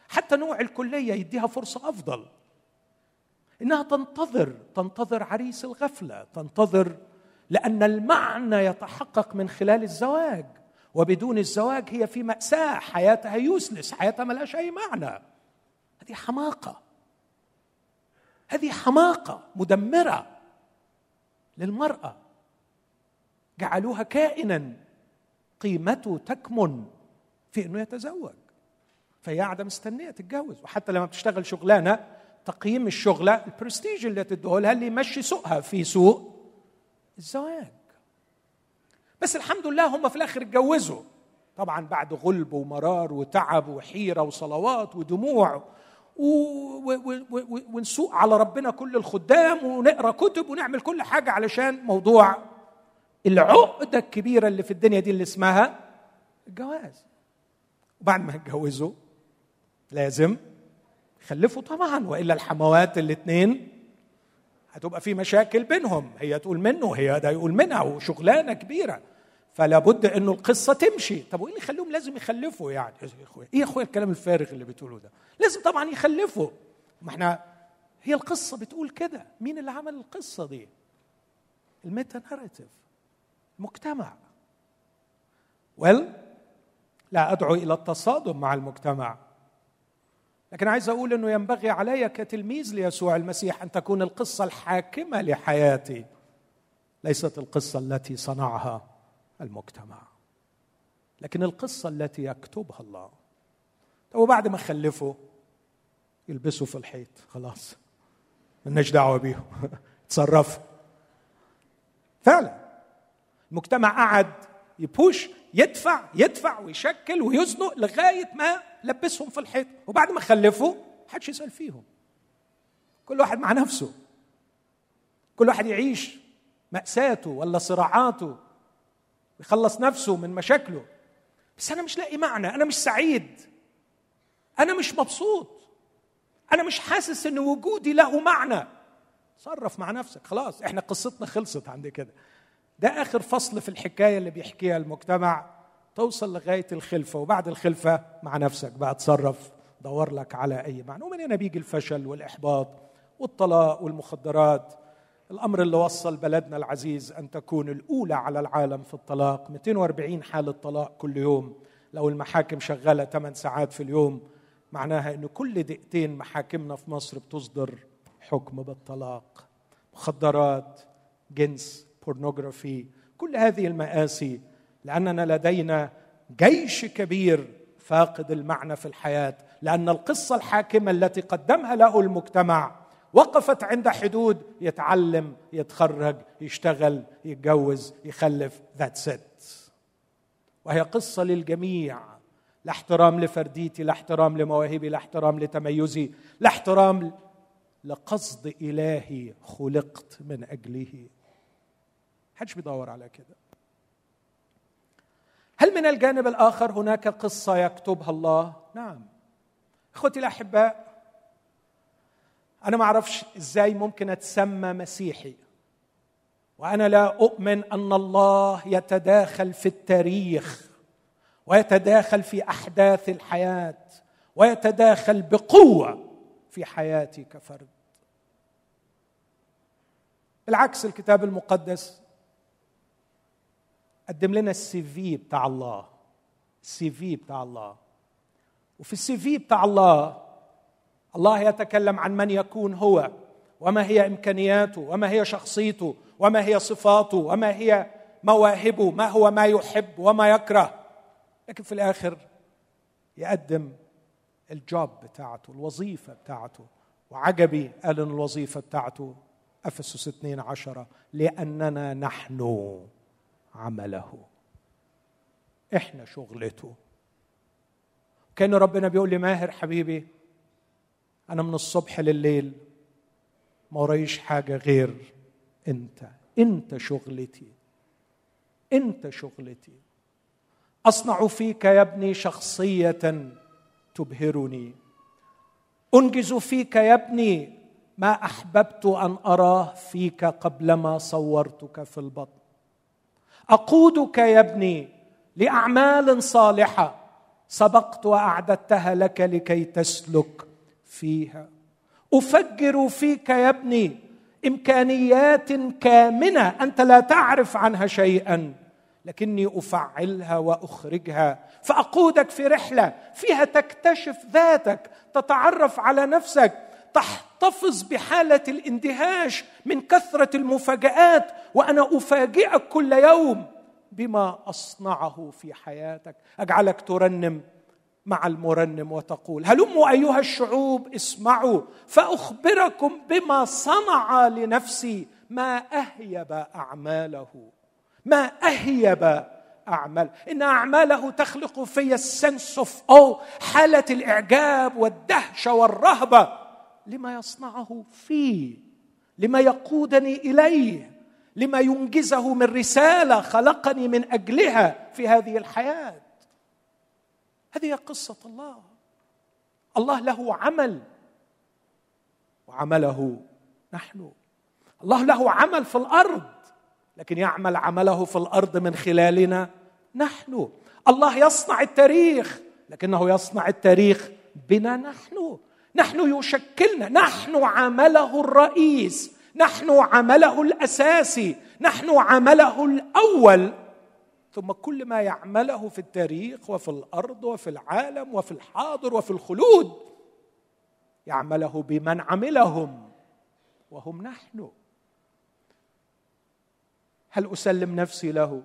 حتى نوع الكلية يديها فرصة أفضل. إنها تنتظر تنتظر عريس الغفلة تنتظر لأن المعنى يتحقق من خلال الزواج. وبدون الزواج هي في مأساة حياتها يوسلس حياتها ملهاش أي معنى. هذه حماقة. هذه حماقة مدمرة للمرأة. جعلوها كائنا قيمته تكمن في إنه يتزوج. فهي قاعدة مستنيه تتجوز. وحتى لما بتشتغل شغلانة تقييم الشغلة البرستيج اللي تديه لها اللي يمشي سوقها في سوق الزواج. بس الحمد لله هم في الآخر اتجوزوا. طبعا بعد غلب ومرار وتعب وحيرة وصلوات ودموع ونسوق على ربنا كل الخدام ونقرأ كتب ونعمل كل حاجة علشان موضوع العقدة الكبيرة اللي في الدنيا دي اللي اسمها الجواز. وبعد ما يتجوزوا لازم يخلفوا طبعا وإلا الحموات الاثنين هتبقى في مشاكل بينهم. هي تقول منه وهي ده يقول منها وشغلانة كبيرة. فلا بد انه القصة تمشي. طب وإيه اللي يخليهم لازم يخلفوا يعني؟ يا اخويا إيه يا أخويا الكلام الفارغ اللي بتقوله ده؟ لازم طبعا يخلفوا. ما إحنا هي القصة بتقول كده. مين اللي عمل القصة دي؟ الميتا ناريتيف. مجتمع ويل لا أدعو إلى التصادم مع المجتمع. لكن عايز أقول إنه ينبغي علي كتلميذ ليسوع المسيح أن تكون القصة الحاكمة لحياتي. ليست القصة التي صنعها. المجتمع. لكن القصة التي يكتبها الله وبعد ما خلفوا يلبسوا في الحيط خلاص ملناش دعوة بيهم تصرفوا فعلا المجتمع قعد يبوش يدفع يدفع ويشكل ويزنق لغاية ما لبسهم في الحيط. وبعد ما خلفوا محدش يسأل فيهم. كل واحد مع نفسه. كل واحد يعيش مأساته ولا صراعاته. يخلص نفسه من مشاكله. بس أنا مش لاقي معنى أنا مش سعيد. أنا مش مبسوط. أنا مش حاسس إن وجودي له معنى. تصرف مع نفسك خلاص إحنا قصتنا خلصت عند كده. ده آخر فصل في الحكاية اللي بيحكيها المجتمع. توصل لغاية الخلفة وبعد الخلفة مع نفسك بقى تصرف دور لك على أي معنى. ومن هنا بيجي الفشل والإحباط والطلاق والمخدرات. الأمر اللي وصل بلدنا العزيز أن تكون الأولى على العالم في الطلاق. 240 حالة طلاق كل يوم. لو المحاكم شغالة 8 ساعات في اليوم معناها انه كل دقيقتين محاكمنا في مصر بتصدر حكم بالطلاق. مخدرات جنس بورنوغرافي كل هذه المآسي لأننا لدينا جيش كبير فاقد المعنى في الحياة لأن القصة الحاكمة التي قدمها له المجتمع وقفت عند حدود يتعلم يتخرج يشتغل يتجوز يخلف ذاتس ات وهي قصة للجميع. لا احترام لفرديتي لا احترام لمواهبي لا احترام لتميزي لا احترام لقصد إلهي خلقت من أجله. حدش بيدور على كده. هل من الجانب الآخر هناك قصة يكتبها الله؟ نعم. إخوتي الأحباء أنا ما أعرفش إزاي ممكن أتسمى مسيحي. وأنا لا أؤمن أن الله يتداخل في التاريخ ويتداخل في أحداث الحياة ويتداخل بقوة في حياتي كفرد. بالعكس الكتاب المقدس قدم لنا السي في بتاع الله السي في بتاع الله. وفي السي في بتاع الله الله يتكلم عن من يكون هو وما هي إمكانياته وما هي شخصيته وما هي صفاته وما هي مواهبه ما هو ما يحب وما يكره. لكن في الآخر يقدم الجوب بتاعته الوظيفة بتاعته وعجبي قال إن الوظيفة بتاعته أفسس 2 عشرة لأننا نحن عمله. إحنا شغلته. كأن ربنا بيقول لي ماهر حبيبي أنا من الصبح لليل ما ورايش حاجة غير أنت. أنت شغلتي. أنت شغلتي. أصنع فيك يا ابني شخصية تبهرني. أنجز فيك يا ابني ما أحببت أن اراه فيك قبلما صورتك في البطن. أقودك يا ابني لأعمال صالحة. سبقت وأعددتها لك لكي تسلك فيها. أفجر فيك يا ابني إمكانيات كامنة أنت لا تعرف عنها شيئا لكني أفعلها وأخرجها فأقودك في رحلة فيها تكتشف ذاتك تتعرف على نفسك تحتفظ بحالة الاندهاش من كثرة المفاجآت وأنا أفاجئك كل يوم بما أصنعه في حياتك. أجعلك ترنم. مع المرنم وتقول هلموا أيها الشعوب اسمعوا فأخبركم بما صنع لنفسي ما أهيب أعماله. ما أهيب أعمال. إن أعماله تخلق في السنس اوف أو حالة الإعجاب والدهشه والرهبة. لما يصنعه فيه لما يقودني إليه لما ينجزه من رسالة خلقني من أجلها في هذه الحياة. هذه قصة الله. الله له عمل. وعمله نحن. الله له عمل في الأرض. لكن يعمل عمله في الأرض من خلالنا نحن. الله يصنع التاريخ. لكنه يصنع التاريخ بنا نحن. نحن يشكلنا. نحن عمله الرئيس. نحن عمله الأساسي. نحن عمله الأول. ثم كل ما يعمله في التاريخ وفي الأرض وفي العالم وفي الحاضر وفي الخلود يعمله بمن عملهم وهم نحن. هل أسلم نفسي له؟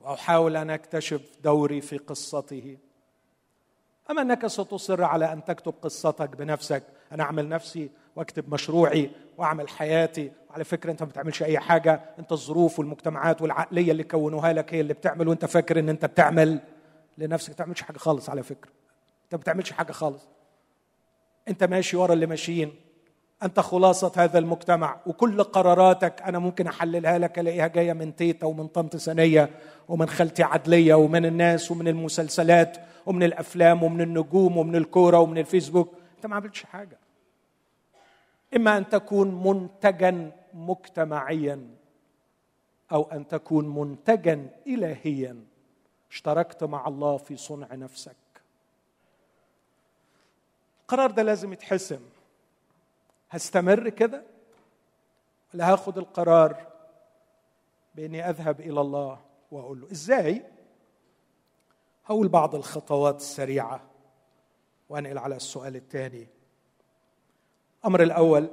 وأحاول أن أكتشف دوري في قصته. أما أنك ستصر على أن تكتب قصتك بنفسك؟ أنا أعمل نفسي واكتب مشروعي واعمل حياتي. وعلى فكرة انت ما بتعملش أي حاجة. انت الظروف والمجتمعات والعقلية اللي كونوها لك هي اللي بتعمل وانت فاكر ان انت بتعمل لنفسك. ما بتعملش حاجة خالص على فكرة. انت ما بتعملش حاجة خالص. انت ماشي ورا اللي ماشيين. انت خلاصة هذا المجتمع. وكل قراراتك أنا ممكن أحللها لك ألاقيها جاية من تيتا ومن طنط سنية ومن خالتي عدلية ومن الناس ومن المسلسلات ومن الأفلام ومن النجوم ومن الكورة ومن الفيسبوك. انت ما عملتش حاجة. إما أن تكون منتجا مجتمعيا أو أن تكون منتجا الهيا. اشتركت مع الله في صنع نفسك. القرار ده لازم يتحسم. هستمر كده؟ ولا هاخد القرار بإني أذهب إلى الله وأقول له إزاي؟ هقول بعض الخطوات السريعة وأنقل على السؤال الثاني الأمر الأول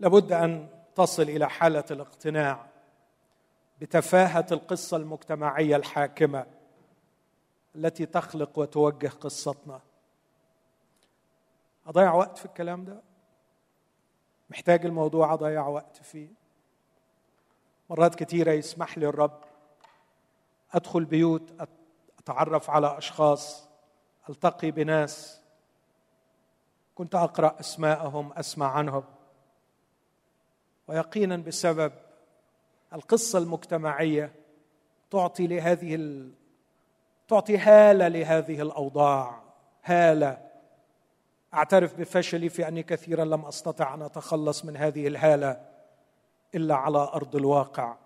لابد أن تصل إلى حالة الاقتناع بتفاهة القصة المجتمعية الحاكمة التي تخلق وتوجه قصتنا. أضيع وقت في الكلام ده؟ محتاج الموضوع أضيع وقت فيه؟ مرات كثيره يسمح لي الرب أدخل بيوت أتعرف على أشخاص ألتقي بناس كنت أقرأ أسماءهم أسمع عنهم. ويقينا بسبب القصة المجتمعية تعطي لهذه ال... تعطي هالة لهذه الأوضاع. هالة. أعترف بفشلي في أني كثيرا لم أستطع أن أتخلص من هذه الهالة إلا على أرض الواقع.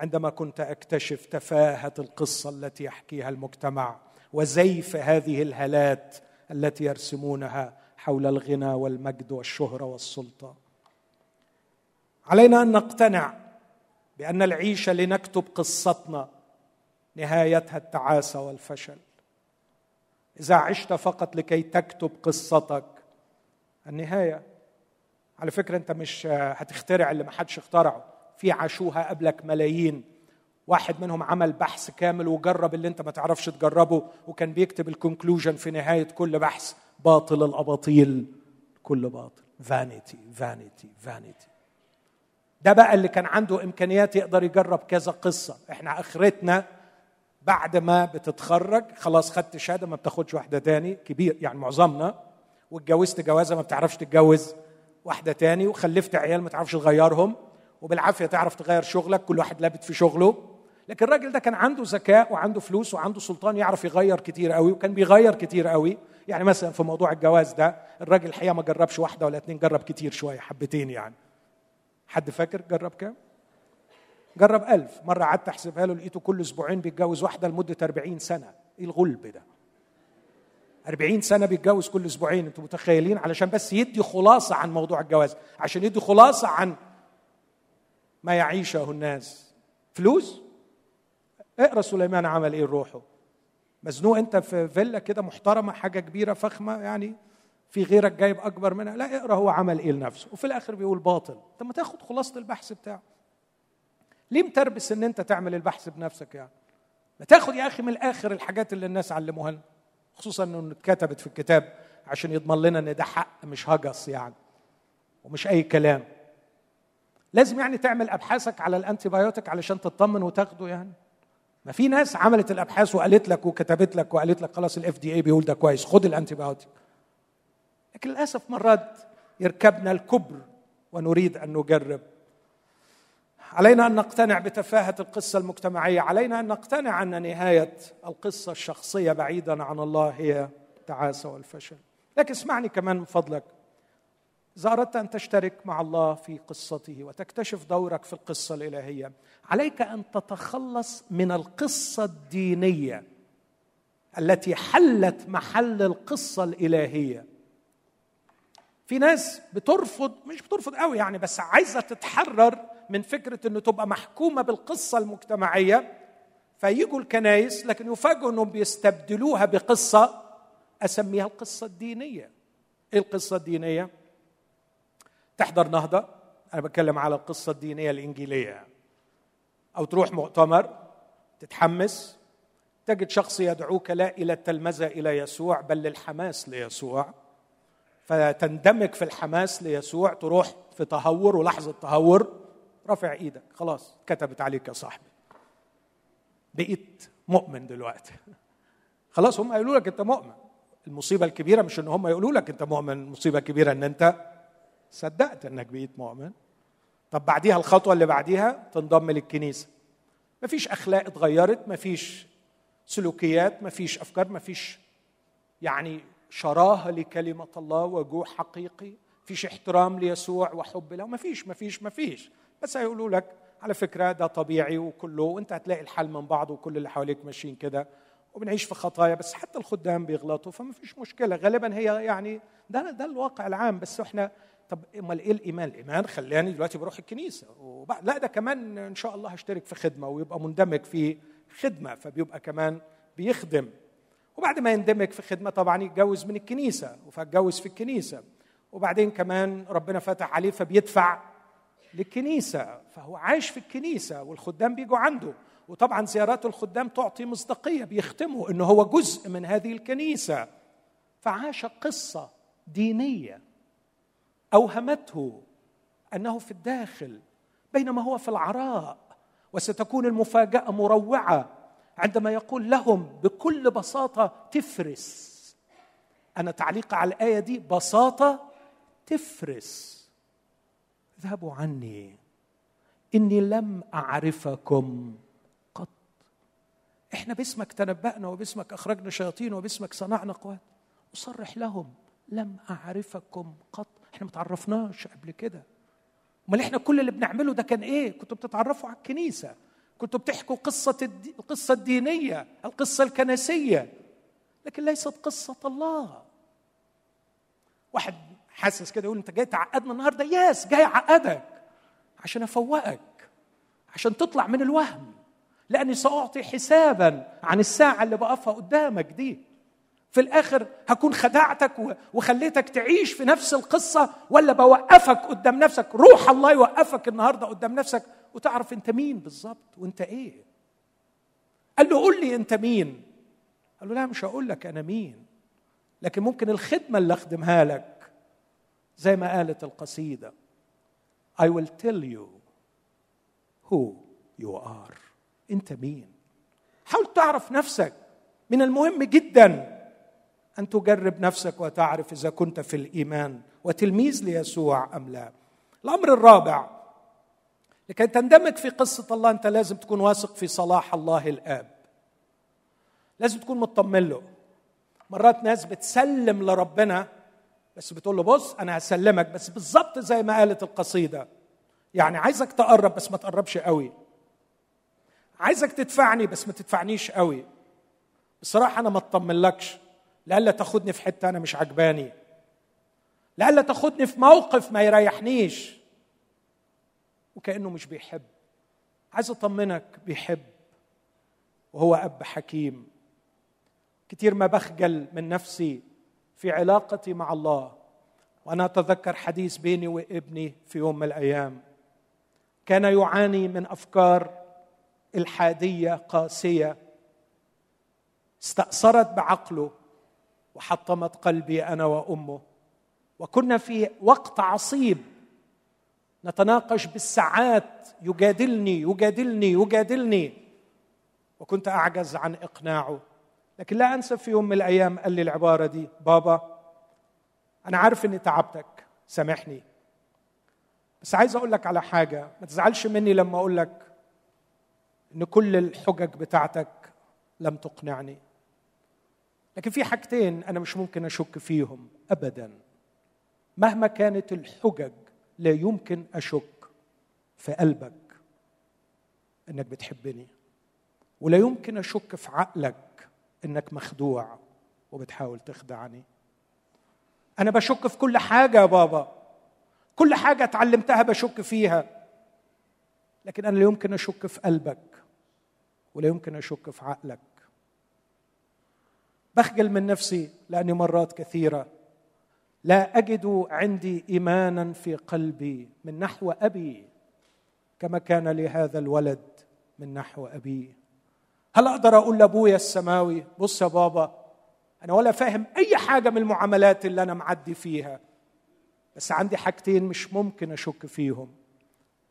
عندما كنت أكتشف تفاهة القصة التي يحكيها المجتمع وزيف هذه الهالات التي يرسمونها حول الغنى والمجد والشهرة والسلطة. علينا أن نقتنع بأن العيشه لنكتب قصتنا نهايتها التعاسة والفشل. إذا عشت فقط لكي تكتب قصتك النهاية. على فكرة أنت مش هتخترع اللي ما حدش اخترعه. في عاشوها قبلك ملايين. واحد منهم عمل بحث كامل وجرب اللي أنت ما تعرفش تجربه وكان بيكتب ال conclusion في نهاية كل بحث. باطل الأباطيل كل باطل. vanity vanity vanity ده بقى اللي كان عنده إمكانيات يقدر يجرب كذا قصة. إحنا آخرتنا بعد ما بتتخرج خلاص خدت شهادة ما بتاخدش واحدة تاني كبير يعني معظمنا واتجوزت جوازة ما بتعرفش تتجوز واحدة تاني وخلفت عيال ما تعرفش تغيرهم وبالعافية تعرف تغير شغلك كل واحد لابت في شغله. لكن الراجل ده كان عنده ذكاء وعنده فلوس وعنده سلطان يعرف يغير كتير قوي وكان بيغير كتير قوي. يعني مثلا في موضوع الجواز ده الراجل الحقيقة ما جربش واحدة ولا اتنين جرب كتير شوية حبتين يعني. حد فاكر؟ جرب كام؟ جرب ألف. مرة قعدت أحسبها له لقيته كل أسبوعين بيتجوز واحدة لمدة 40 سنة. إيه الغلب ده؟ 40 سنة بيتجوز كل أسبوعين. أنتوا متخيلين؟ علشان بس يدي خلاصة عن موضوع الجواز. عشان يدي خلاصة عن ما يعيشه الناس. فلوس؟ اقرأ سليمان عمل إيه لروحه. مزنوق انت في فيلا كده محترمة حاجة كبيرة فخمة يعني في غيرك جايب أكبر منها. لا اقرأ هو عمل إيه لنفسه. وفي الآخر بيقول باطل. طب ما تاخد خلاصة البحث بتاعه. ليه متربس إن أنت تعمل البحث بنفسك يعني؟ ما تاخد يا أخي من الآخر الحاجات اللي الناس علموها لنا. خصوصا إنه اتكتبت في الكتاب عشان يضمن لنا إن ده حق مش هجس يعني. ومش أي كلام. لازم يعني تعمل أبحاثك على ال antibiotic علشان تطمن وتاخده يعني. ما في ناس عملت الأبحاث وقالت لك وكتبت لك وقالت لك خلاص ال FDA بيقول ده كويس خد ال antibiotic لكن للأسف مرات يركبنا الكبر ونريد أن نجرب. علينا أن نقتنع بتفاهة القصة المجتمعية علينا أن نقتنع أن نهاية القصة الشخصية بعيدا عن الله هي التعاسة والفشل. لكن اسمعني كمان من فضلك. اذا اردت ان تشترك مع الله في قصته وتكتشف دورك في القصة الإلهية. عليك أن تتخلص من القصة الدينية التي حلت محل القصة الإلهية. في ناس بترفض مش بترفض قوي يعني بس عايزة تتحرر من فكرة إنه تبقى محكومة بالقصة المجتمعية. فيجوا الكنايس لكن يفاجئوا إنهم بيستبدلوها بقصة أسميها القصة الدينية. إيه القصة الدينية؟ تحضر نهضة؟ أنا بتكلم على القصة الدينية الإنجيلية. أو تروح مؤتمر تتحمس تجد شخص يدعوك لا إلى التلمذة إلى يسوع بل للحماس ليسوع. فتندمج في الحماس ليسوع تروح في تهور ولحظة تهور رافع إيدك خلاص كتبت عليك يا صاحبي. بقيت مؤمن دلوقتي. خلاص هم قالوا لك أنت مؤمن. المصيبة الكبيرة مش إن هم يقولوا لك أنت مؤمن المصيبة الكبيرة إن أنت صدقت إنك بقيت مؤمن. طب بعديها الخطوة اللي بعديها تنضم للكنيسة. مفيش أخلاق اتغيرت مفيش سلوكيات مفيش أفكار مفيش يعني شراهه لكلمة الله وجوع حقيقي فيش احترام ليسوع وحب له مفيش مفيش مفيش. بس هيقولوا لك على فكرة ده طبيعي وكله وانت هتلاقي الحل من بعض وكل اللي حواليك ماشيين كده وبنعيش في خطايا بس حتى الخدام بيغلطوا فما فيش مشكلة. غالبا هي يعني ده ده الواقع العام بس إحنا طب امال إيه الايمان؟ الايمان خلاني دلوقتي بروح الكنيسة. وبعد لا ده كمان ان شاء الله هشترك في خدمة ويبقى مندمج في خدمة فبيبقى كمان بيخدم. وبعد ما يندمج في خدمة طبعا يتجوز من الكنيسة فاتجوز في الكنيسة. وبعدين كمان ربنا فتح عليه فبيدفع للكنيسة فهو عايش في الكنيسة والخدام بيجوا عنده. وطبعا زيارات الخدام تعطي مصداقية بيختموا انه هو جزء من هذه الكنيسة. فعاش قصة دينية. أوهمته أنه في الداخل بينما هو في العراء وستكون المفاجأة مروعة عندما يقول لهم بكل بساطة تفرس. أنا تعليق على الآية دي بساطة تفرس. اذهبوا عني إني لم أعرفكم قط. إحنا باسمك تنبأنا وباسمك أخرجنا شياطين وباسمك صنعنا قوات. أصرح لهم لم أعرفكم قط. إحنا ما تعرفناش قبل كده. امال إحنا كل اللي بنعمله ده كان إيه؟ كنتوا بتتعرفوا على الكنيسة. كنتوا بتحكوا قصة الدي... القصة الدينية القصة الكنسية. لكن ليست قصة الله. واحد حاسس كده يقول انت جاي تعقدنا النهارده؟ ياس جاي اعقدك عشان افوقك. عشان تطلع من الوهم. لأني سأعطي حسابا عن الساعة اللي بقفها قدامك دي. في الآخر هكون خدعتك وخليتك تعيش في نفس القصة ولا بوقفك قدام نفسك؟ روح الله يوقفك النهارده قدام نفسك وتعرف أنت مين بالظبط وأنت إيه. قال له قول لي أنت مين. قال له لا مش هقول لك أنا مين لكن ممكن الخدمة اللي أخدمها لك زي ما قالت القصيدة I will tell you who you are. أنت مين؟ حاول تعرف نفسك من المهم جدا. أن تجرب نفسك وتعرف إذا كنت في الإيمان وتلميذ ليسوع أم لا. الأمر الرابع لكي تندمج في قصة الله أنت لازم تكون واثق في صلاح الله الآب. لازم تكون مطمن له. مرات ناس بتسلم لربنا بس بتقول له بص أنا هسلمك بس بالظبط زي ما قالت القصيدة. يعني عايزك تقرب بس ما تقربش قوي. عايزك تدفعني بس ما تدفعنيش قوي. بصراحة أنا ما اطمنلكش. لألا تاخدني في حتة أنا مش عجباني. لألا تاخدني في موقف ما يريحنيش. وكأنه مش بيحب. عايز أطمنك بيحب. وهو أب حكيم. كتير ما بخجل من نفسي في علاقتي مع الله. وأنا أتذكر حديث بيني وابني في يوم من الأيام. كان يعاني من أفكار الحادية قاسية. استأثرت بعقله. وحطمت قلبي أنا وأمه. وكنا في وقت عصيب. نتناقش بالساعات. يجادلني يجادلني يجادلني. وكنت أعجز عن إقناعه. لكن لا أنسى في يوم من الأيام قال لي العبارة دي بابا أنا عارف إني تعبتك. سامحني. بس عايز أقول لك على حاجة. ما تزعلش مني لما أقول لك إن كل الحجج بتاعتك لم تقنعني. لكن في حاجتين أنا مش ممكن أشك فيهم ابدا. مهما كانت الحجج لا يمكن أشك في قلبك إنك بتحبني ولا يمكن أشك في عقلك إنك مخدوع وبتحاول تخدعني. أنا بشك في كل حاجة يا بابا كل حاجة اتعلمتها بشك فيها لكن أنا لا يمكن أشك في قلبك ولا يمكن أشك في عقلك. بخجل من نفسي لأني مرات كثيرة. لا أجد عندي إيمانا في قلبي من نحو أبي كما كان لهذا الولد من نحو ابيه هل أقدر أقول لأبويا السماوي بص يا بابا أنا ولا فاهم أي حاجة من المعاملات اللي أنا معدي فيها بس عندي حاجتين مش ممكن أشك فيهم.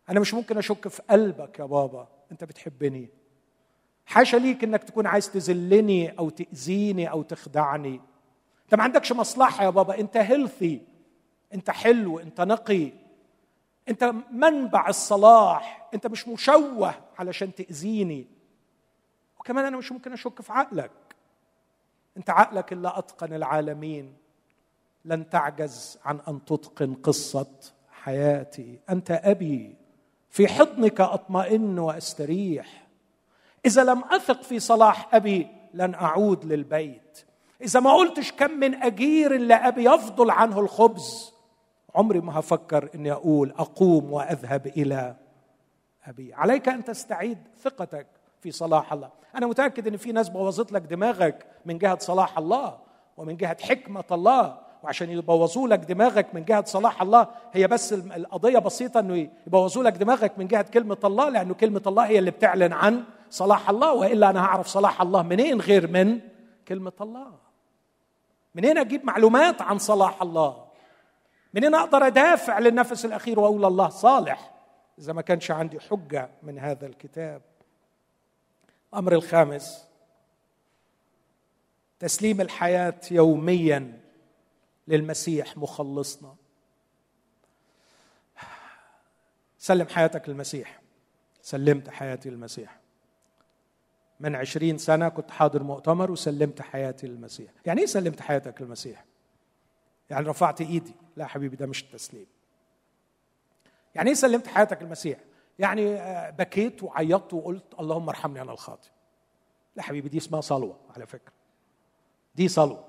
أنا مش ممكن أشك في قلبك يا بابا أنت بتحبني. حاشا ليك إنك تكون عايز تذلني أو تأذيني أو تخدعني. أنت ما عندكش مصلحة يا بابا. أنت هيلثي أنت حلو. أنت نقي. أنت منبع الصلاح. أنت مش مشوه علشان تأذيني. وكمان أنا مش ممكن أشك في عقلك. أنت عقلك اللي أتقن العالمين. لن تعجز عن أن تتقن قصة حياتي. أنت أبي. في حضنك أطمئن وأستريح. إذا لم أثق في صلاح أبي لن أعود للبيت. إذا ما قلتش كم من أجير لأبي يفضل عنه الخبز. عمري ما هفكر إني أقول أقوم وأذهب إلى أبي. عليك أن تستعيد ثقتك في صلاح الله. أنا متأكد إن في ناس بوظت لك دماغك من جهة صلاح الله ومن جهة حكمة الله. وعشان يبوظوا لك دماغك من جهة صلاح الله هي بس القضية بسيطة إنه يبوظوا لك دماغك من جهة كلمة الله لأنه كلمة الله هي اللي بتعلن عن صلاح الله وإلا أنا هعرف صلاح الله منين غير من كلمة الله؟ منين أجيب معلومات عن صلاح الله؟ منين أقدر أدافع للنفس الأخير وأقول الله صالح؟ إذا ما كانش عندي حجة من هذا الكتاب. الأمر الخامس تسليم الحياة يوميا للمسيح مخلصنا. سلم حياتك للمسيح. سلمت حياتي للمسيح. من عشرين سنة كنت حاضر مؤتمر وسلمت حياتي للمسيح. يعني إيه سلمت حياتك للمسيح؟ يعني رفعت إيدي. لا حبيبي ده مش التسليم يعني إيه سلمت حياتك للمسيح؟ يعني آه، بكيت وعيطت وقلت اللهم ارحمني أنا الخاطئ. لا حبيبي دي اسمها صلوة على فكرة. دي صلوة.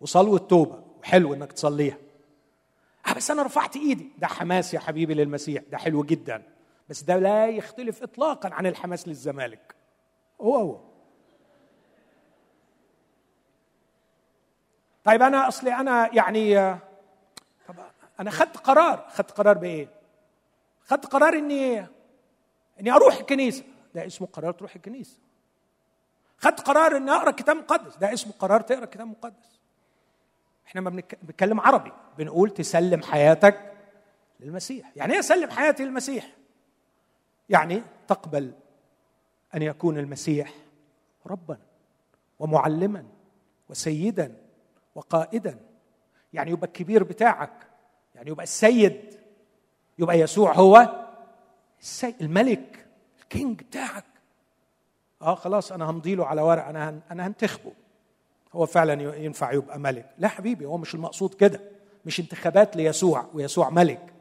وصلوة توبة. وحلو إنك تصليها. آه بس أنا رفعت إيدي. ده حماس يا حبيبي للمسيح. ده حلو جدا. بس ده لا يختلف اطلاقا عن الحماس للزمالك. هو هو. طيب أنا أصلي أنا يعني طب أنا خدت قرار. خدت قرار بإيه؟ خدت قرار إني إني أروح الكنيسة. ده اسمه قرار تروح الكنيسة. خدت قرار إني أقرأ كتاب مقدس. ده اسمه قرار تقرأ كتاب مقدس. إحنا ما بنتكلم عربي. بنقول تسلم حياتك للمسيح. يعني إيه اسلم حياتي للمسيح؟ يعني تقبل أن يكون المسيح ربا ومعلما وسيدا وقائدا. يعني يبقى الكبير بتاعك يعني يبقى السيد يبقى يسوع هو السيد الملك الكينج بتاعك. آه خلاص أنا همضي له على ورق أنا أنا هنتخبه. هو فعلا ينفع يبقى ملك. لا حبيبي هو مش المقصود كده. مش انتخابات ليسوع ويسوع ملك.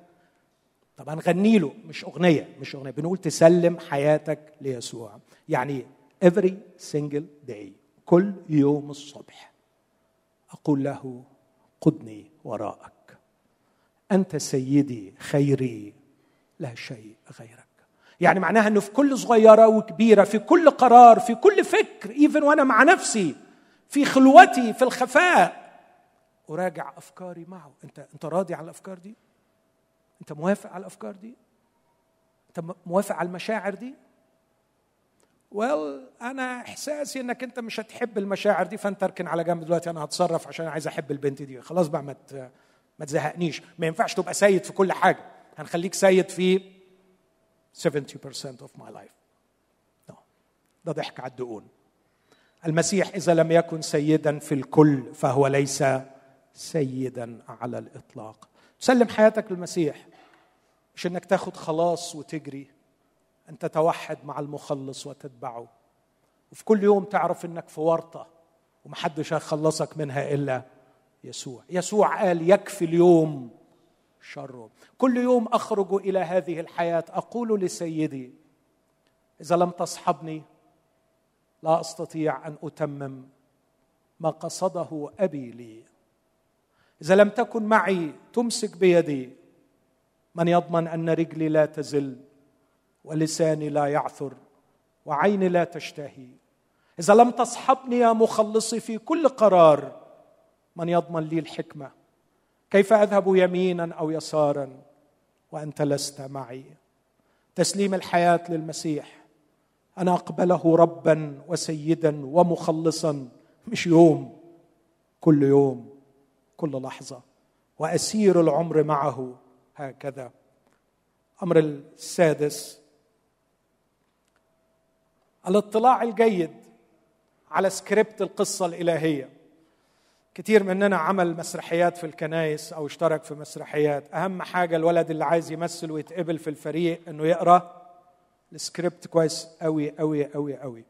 طب هنغني له مش أغنية مش أغنية بنقول تسلم حياتك ليسوع. يعني every single day كل يوم الصبح أقول له قدني وراءك. أنت سيدي خيري لا شيء غيرك. يعني معناها إنه في كل صغيرة وكبيرة في كل قرار في كل فكر ايفن وأنا مع نفسي في خلوتي في الخفاء أراجع أفكاري معه. أنت أنت راضي على الأفكار دي؟ انت موافق على الأفكار دي؟ انت موافق على المشاعر دي؟ ويل أنا إحساسي إنك أنت مش هتحب المشاعر دي فأنت أركن على جنب دلوقتي أنا هتصرف عشان عايز أحب البنت دي. خلاص بقى ما ما تزهقنيش. ما ينفعش تبقى سيد في كل حاجة. هنخليك سيد في 70% of my life. No. ده ضحك على الدقون. المسيح إذا لم يكن سيدا في الكل فهو ليس سيدا على الإطلاق. تسلم حياتك للمسيح. مش إنك تاخد خلاص وتجري. أن تتوحد مع المخلص وتتبعه. وفي كل يوم تعرف إنك في ورطة ومحدش هيخلصك منها إلا يسوع. يسوع قال يكفي اليوم شره. كل يوم أخرج إلى هذه الحياة. أقول لسيدي إذا لم تصحبني لا أستطيع أن أتمم ما قصده أبي لي. إذا لم تكن معي تمسك بيدي. من يضمن أن رجلي لا تزل ولساني لا يعثر وعيني لا تشتهي. إذا لم تصحبني يا مخلصي في كل قرار من يضمن لي الحكمة؟ كيف أذهب يمينا أو يسارا وأنت لست معي؟ تسليم الحياة للمسيح. أنا أقبله ربا وسيدا ومخلصا مش يوم كل يوم كل لحظة. وأسير العمر معه. هكذا. الامر السادس الاطلاع الجيد على سكريبت القصة الإلهية. كتير مننا عمل مسرحيات في الكنايس أو اشترك في مسرحيات. أهم حاجة الولد اللي عايز يمثل ويتقبل في الفريق إنه يقرأ السكريبت كويس قوي قوي قوي قوي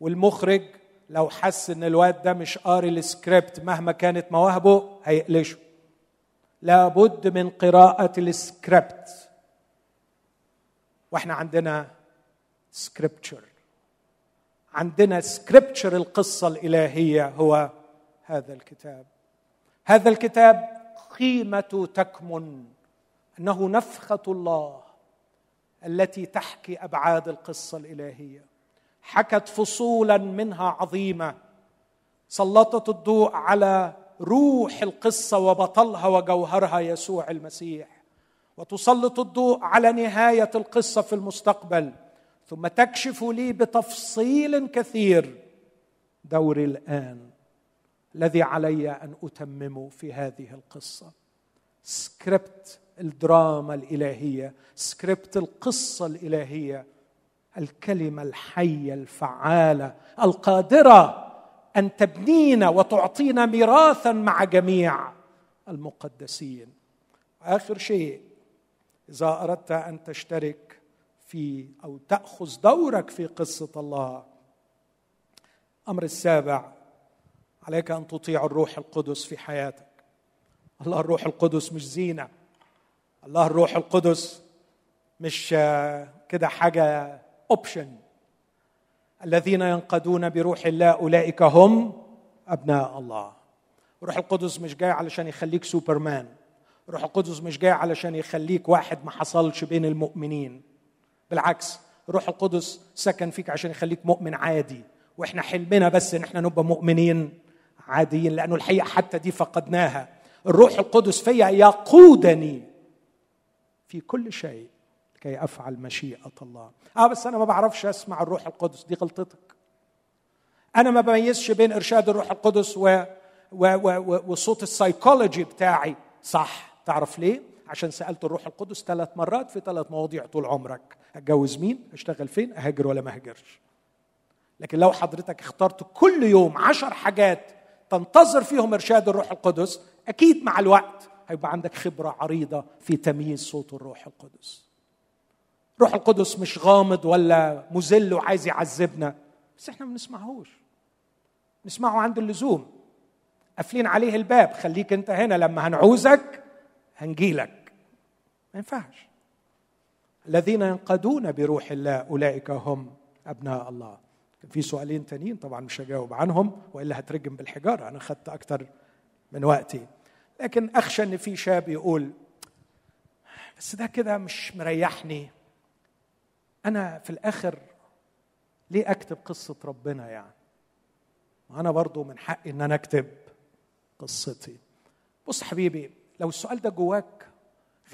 والمخرج لو حس إن الواد ده مش قاري السكريبت مهما كانت مواهبه هيقلشه. لابد من قراءة السكريبت. وإحنا عندنا scripture عندنا scripture القصة الإلهية هو هذا الكتاب. هذا الكتاب قيمه تكمن أنه نفخة الله التي تحكي أبعاد القصة الإلهية. حكت فصولا منها عظيمة. سلطت الضوء على روح القصة وبطلها وجوهرها يسوع المسيح. وتسلط الضوء على نهاية القصة في المستقبل. ثم تكشف لي بتفصيل كثير دوري الآن الذي علي أن اتممه في هذه القصة. سكريبت الدراما الإلهية سكريبت القصة الإلهية الكلمة الحية الفعالة القادرة أن تبنينا وتعطينا ميراثا مع جميع المقدسين. اخر شيء إذا أردت أن تشترك في أو تأخذ دورك في قصة الله الأمر السابع عليك أن تطيع الروح القدس في حياتك. الله الروح القدس مش زينة. الله الروح القدس مش كده حاجة option الذين ينقادون بروح الله أولئك هم أبناء الله. الروح القدس مش جاي علشان يخليك سوبرمان. الروح القدس مش جاي علشان يخليك واحد ما حصلش بين المؤمنين. بالعكس الروح القدس سكن فيك عشان يخليك مؤمن عادي. وإحنا حلمنا بس إن إحنا نبقى مؤمنين عاديين لأنه الحقيقة حتى دي فقدناها. الروح القدس فيا يقودني في كل شيء. كي أفعل مشيئة الله. آه بس أنا ما بعرفش أسمع الروح القدس. دي غلطتك. أنا ما بميزش بين إرشاد الروح القدس و, و... و... وصوت السايكولوجي بتاعي. صح. تعرف ليه؟ عشان سألت الروح القدس ثلاث مرات في ثلاث مواضيع طول عمرك. أتجوز مين؟ أشتغل فين؟ أهاجر ولا ما أهاجرش؟ لكن لو حضرتك اخترت كل يوم عشر حاجات تنتظر فيهم إرشاد الروح القدس أكيد مع الوقت هيبقى عندك خبرة عريضة في تمييز صوت الروح القدس. روح القدس مش غامض ولا مذل وعايز يعذبنا. بس إحنا ما بنسمعهوش. نسمعه عند اللزوم. قافلين عليه الباب. خليك انت هنا. لما هنعوزك هنجيلك. ما ينفعش. الذين ينقدون بروح الله أولئك هم أبناء الله. كان في سؤالين تانيين طبعا مش هجاوب عنهم وإلا هترجم بالحجارة. أنا خدت أكتر من وقتي. لكن أخشى إن في شاب يقول بس ده كده مش مريحني. أنا في الآخر ليه أكتب قصة ربنا يعني؟ وأنا برضو من حقي إن أنا أكتب قصتي. بص حبيبي لو السؤال ده جواك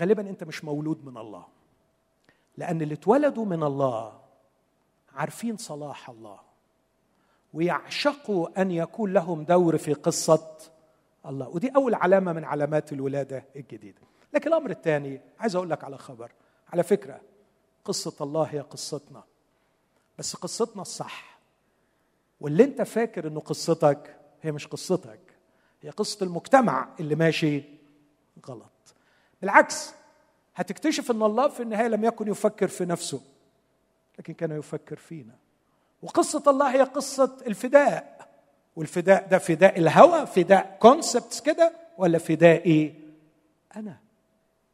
غالبا أنت مش مولود من الله. لأن اللي اتولدوا من الله عارفين صلاح الله. ويعشقوا أن يكون لهم دور في قصة الله. ودي أول علامة من علامات الولادة الجديدة. لكن الأمر الثاني عايز أقول لك على خبر. على فكرة قصة الله هي قصتنا. بس قصتنا الصح. واللي انت فاكر انه قصتك هي مش قصتك. هي قصة المجتمع اللي ماشي غلط. بالعكس هتكتشف إن الله في النهاية لم يكن يفكر في نفسه لكن كان يفكر فينا. وقصة الله هي قصة الفداء. والفداء ده فداء الهوى فداء كونسبتس كده ولا فداء إيه أنا؟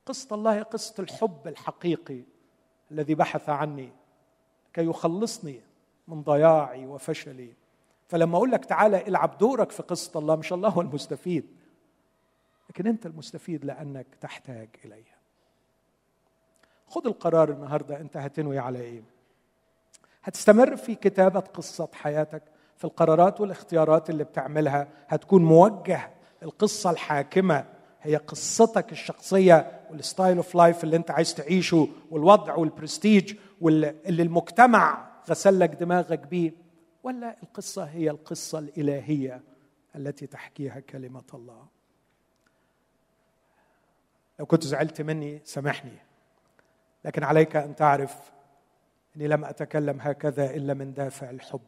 قصة الله هي قصة الحب الحقيقي. الذي بحث عني كي يخلصني من ضياعي وفشلي. فلما أقول لك تعالى العب دورك في قصة الله مش الله هو المستفيد. لكن أنت المستفيد لأنك تحتاج إليها. خذ القرار النهارده أنت هتنوي على إيه. هتستمر في كتابة قصة حياتك في القرارات والاختيارات اللي بتعملها. هتكون موجه القصة الحاكمة. هي قصتك الشخصية وال style of life اللي انت عايز تعيشه والوضع والبرستيج واللي المجتمع غسل لك دماغك بيه ولا القصة هي القصة الإلهية التي تحكيها كلمة الله. لو كنت زعلت مني سامحني. لكن عليك أن تعرف إني لم أتكلم هكذا إلا من دافع الحب.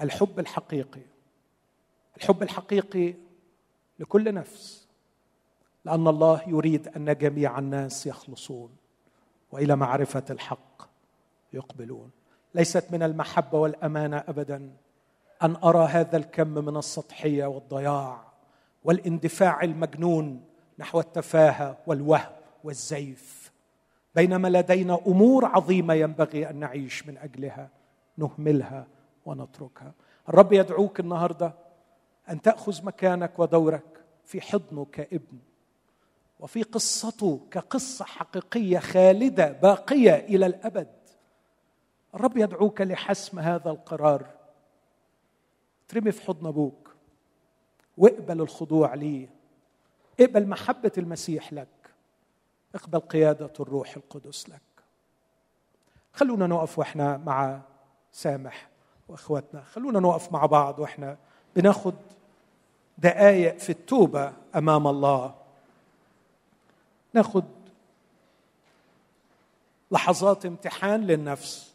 الحب الحقيقي. الحب الحقيقي لكل نفس. لأن الله يريد أن جميع الناس يخلصون وإلى معرفة الحق يقبلون. ليست من المحبة والأمانة ابدا أن أرى هذا الكم من السطحية والضياع والاندفاع المجنون نحو التفاهة والوهم والزيف. بينما لدينا أمور عظيمة ينبغي أن نعيش من أجلها نهملها ونتركها. الرب يدعوك النهارده أن تأخذ مكانك ودورك في حضنه كابن وفي قصته كقصة حقيقية خالدة باقية إلى الأبد. الرب يدعوك لحسم هذا القرار. ترمي في حضن أبوك واقبل الخضوع ليه اقبل محبة المسيح لك. اقبل قيادة الروح القدس لك. خلونا نقف وإحنا مع سامح وإخواتنا. خلونا نقف مع بعض وإحنا بناخد دقايق في التوبة أمام الله. ناخد لحظات امتحان للنفس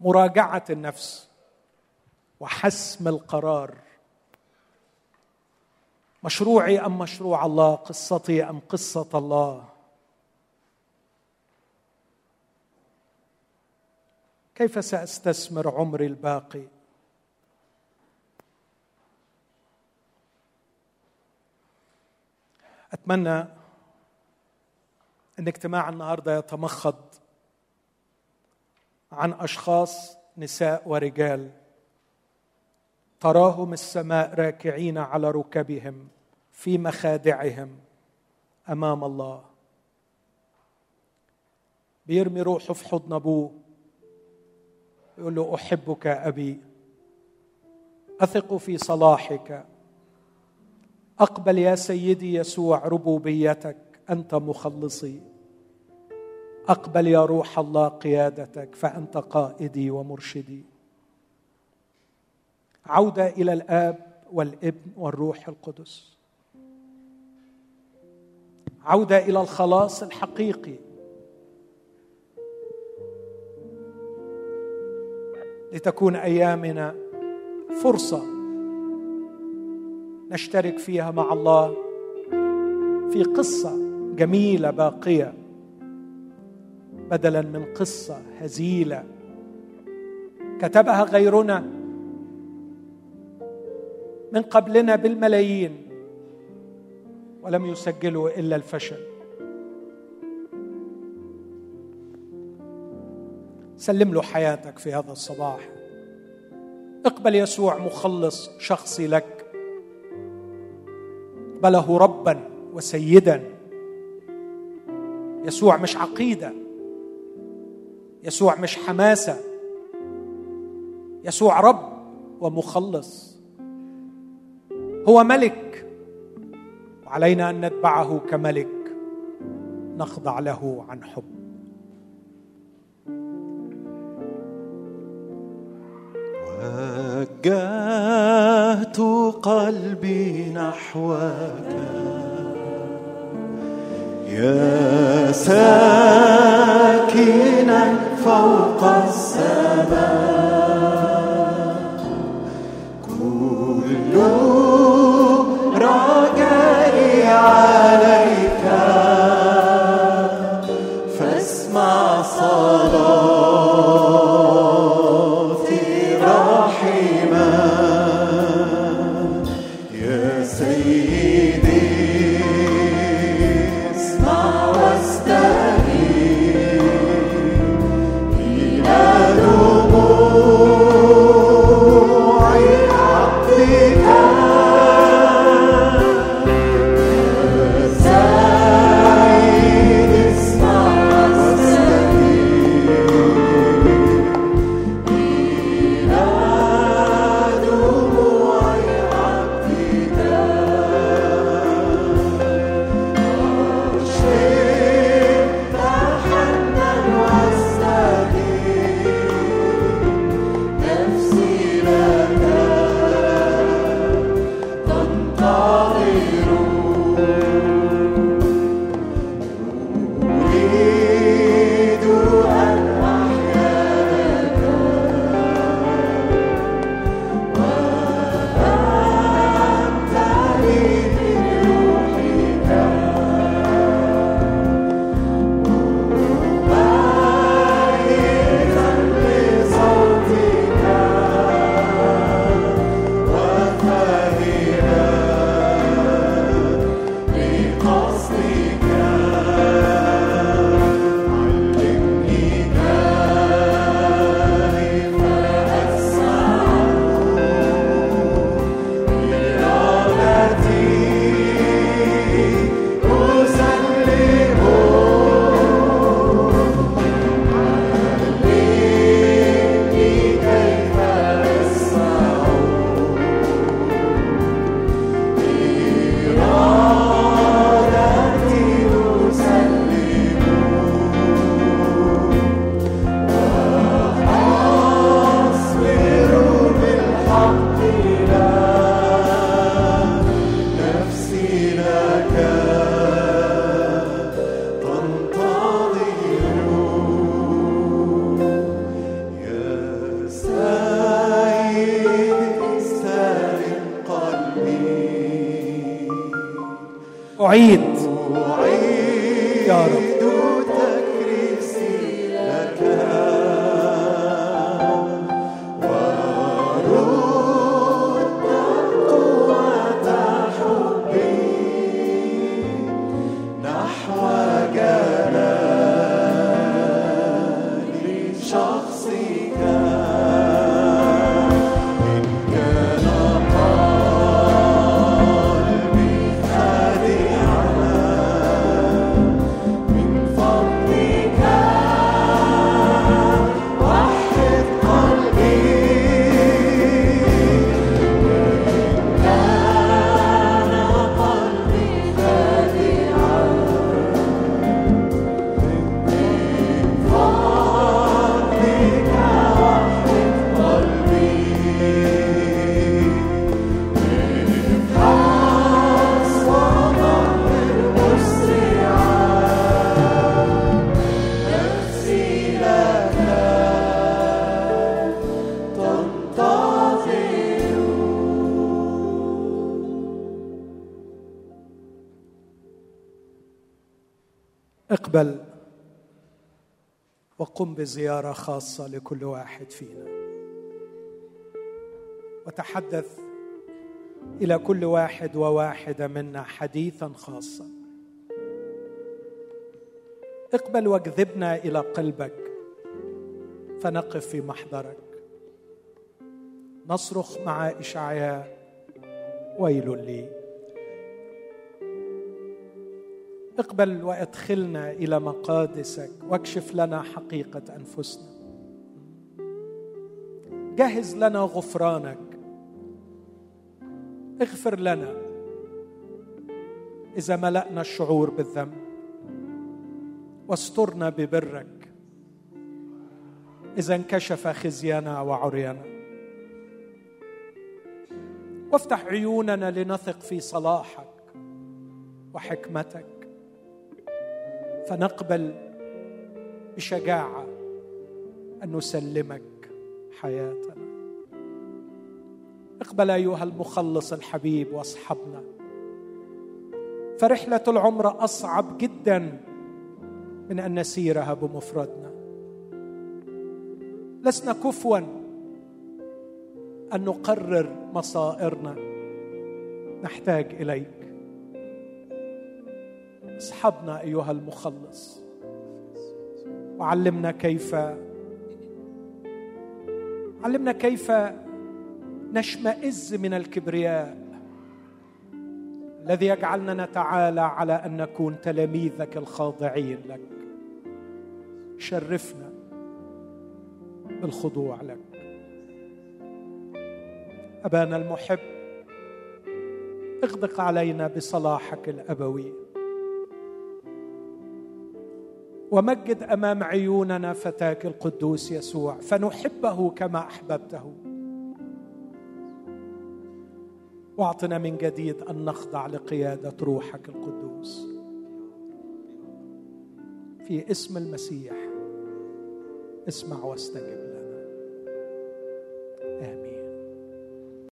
مراجعة النفس وحسم القرار. مشروعي أم مشروع الله قصتي أم قصة الله. كيف سأستثمر عمري الباقي؟ أتمنى إن اجتماع النهارده يتمخض عن أشخاص نساء ورجال. تراهم السماء راكعين على ركبهم في مخادعهم أمام الله. بيرمي روحه في حضن أبوه. يقول له أحبك أبي. أثق في صلاحك. أقبل يا سيدي يسوع ربوبيتك. أنت مخلصي. أقبل يا روح الله قيادتك فأنت قائدي ومرشدي. عوده إلى الآب والابن والروح القدس. عوده إلى الخلاص الحقيقي. لتكون أيامنا فرصة نشترك فيها مع الله في قصة جميلة باقية بدلا من قصة هزيلة. كتبها غيرنا من قبلنا بالملايين ولم يسجلوا إلا الفشل. سلم له حياتك في هذا الصباح. اقبل يسوع مخلص شخصي لك. اقبله ربا وسيدا. يسوع مش عقيدة. يسوع مش حماسة. يسوع رب ومخلص. هو ملك. وعلينا أن نتبعه كملك. نخضع له عن حب. وجهت قلبي نحوك. يا ساكنا فوق السماء. وقم بزياره خاصة لكل واحد فينا. وتحدث إلى كل واحد وواحدة منا حديثا خاصا. اقبل واجذبنا إلى قلبك فنقف في محضرك. نصرخ مع إشعياء ويل لي. اقبل وادخلنا إلى مقادسك واكشف لنا حقيقة أنفسنا. جهز لنا غفرانك. اغفر لنا إذا ملأنا الشعور بالذنب. واسترنا ببرك. إذا انكشف خزينا وعرينا وافتح عيوننا لنثق في صلاحك وحكمتك. فنقبل بشجاعة أن نسلمك حياتنا. اقبل أيها المخلص الحبيب واصحبنا. فرحلة العمر أصعب جدا من أن نسيرها بمفردنا. لسنا كفوا أن نقرر مصائرنا. نحتاج إليك. اصحبنا أيها المخلص. وعلمنا كيف علمنا كيف نشمئز من الكبرياء الذي يجعلنا نتعالى على أن نكون تلاميذك الخاضعين لك. شرفنا بالخضوع لك. أبانا المحب اغدق علينا بصلاحك الأبوي. ومجد أمام عيوننا فتاك القدوس يسوع فنحبه كما أحببته. واعطنا من جديد أن نخضع لقيادة روحك القدوس. في اسم المسيح اسمع واستجب.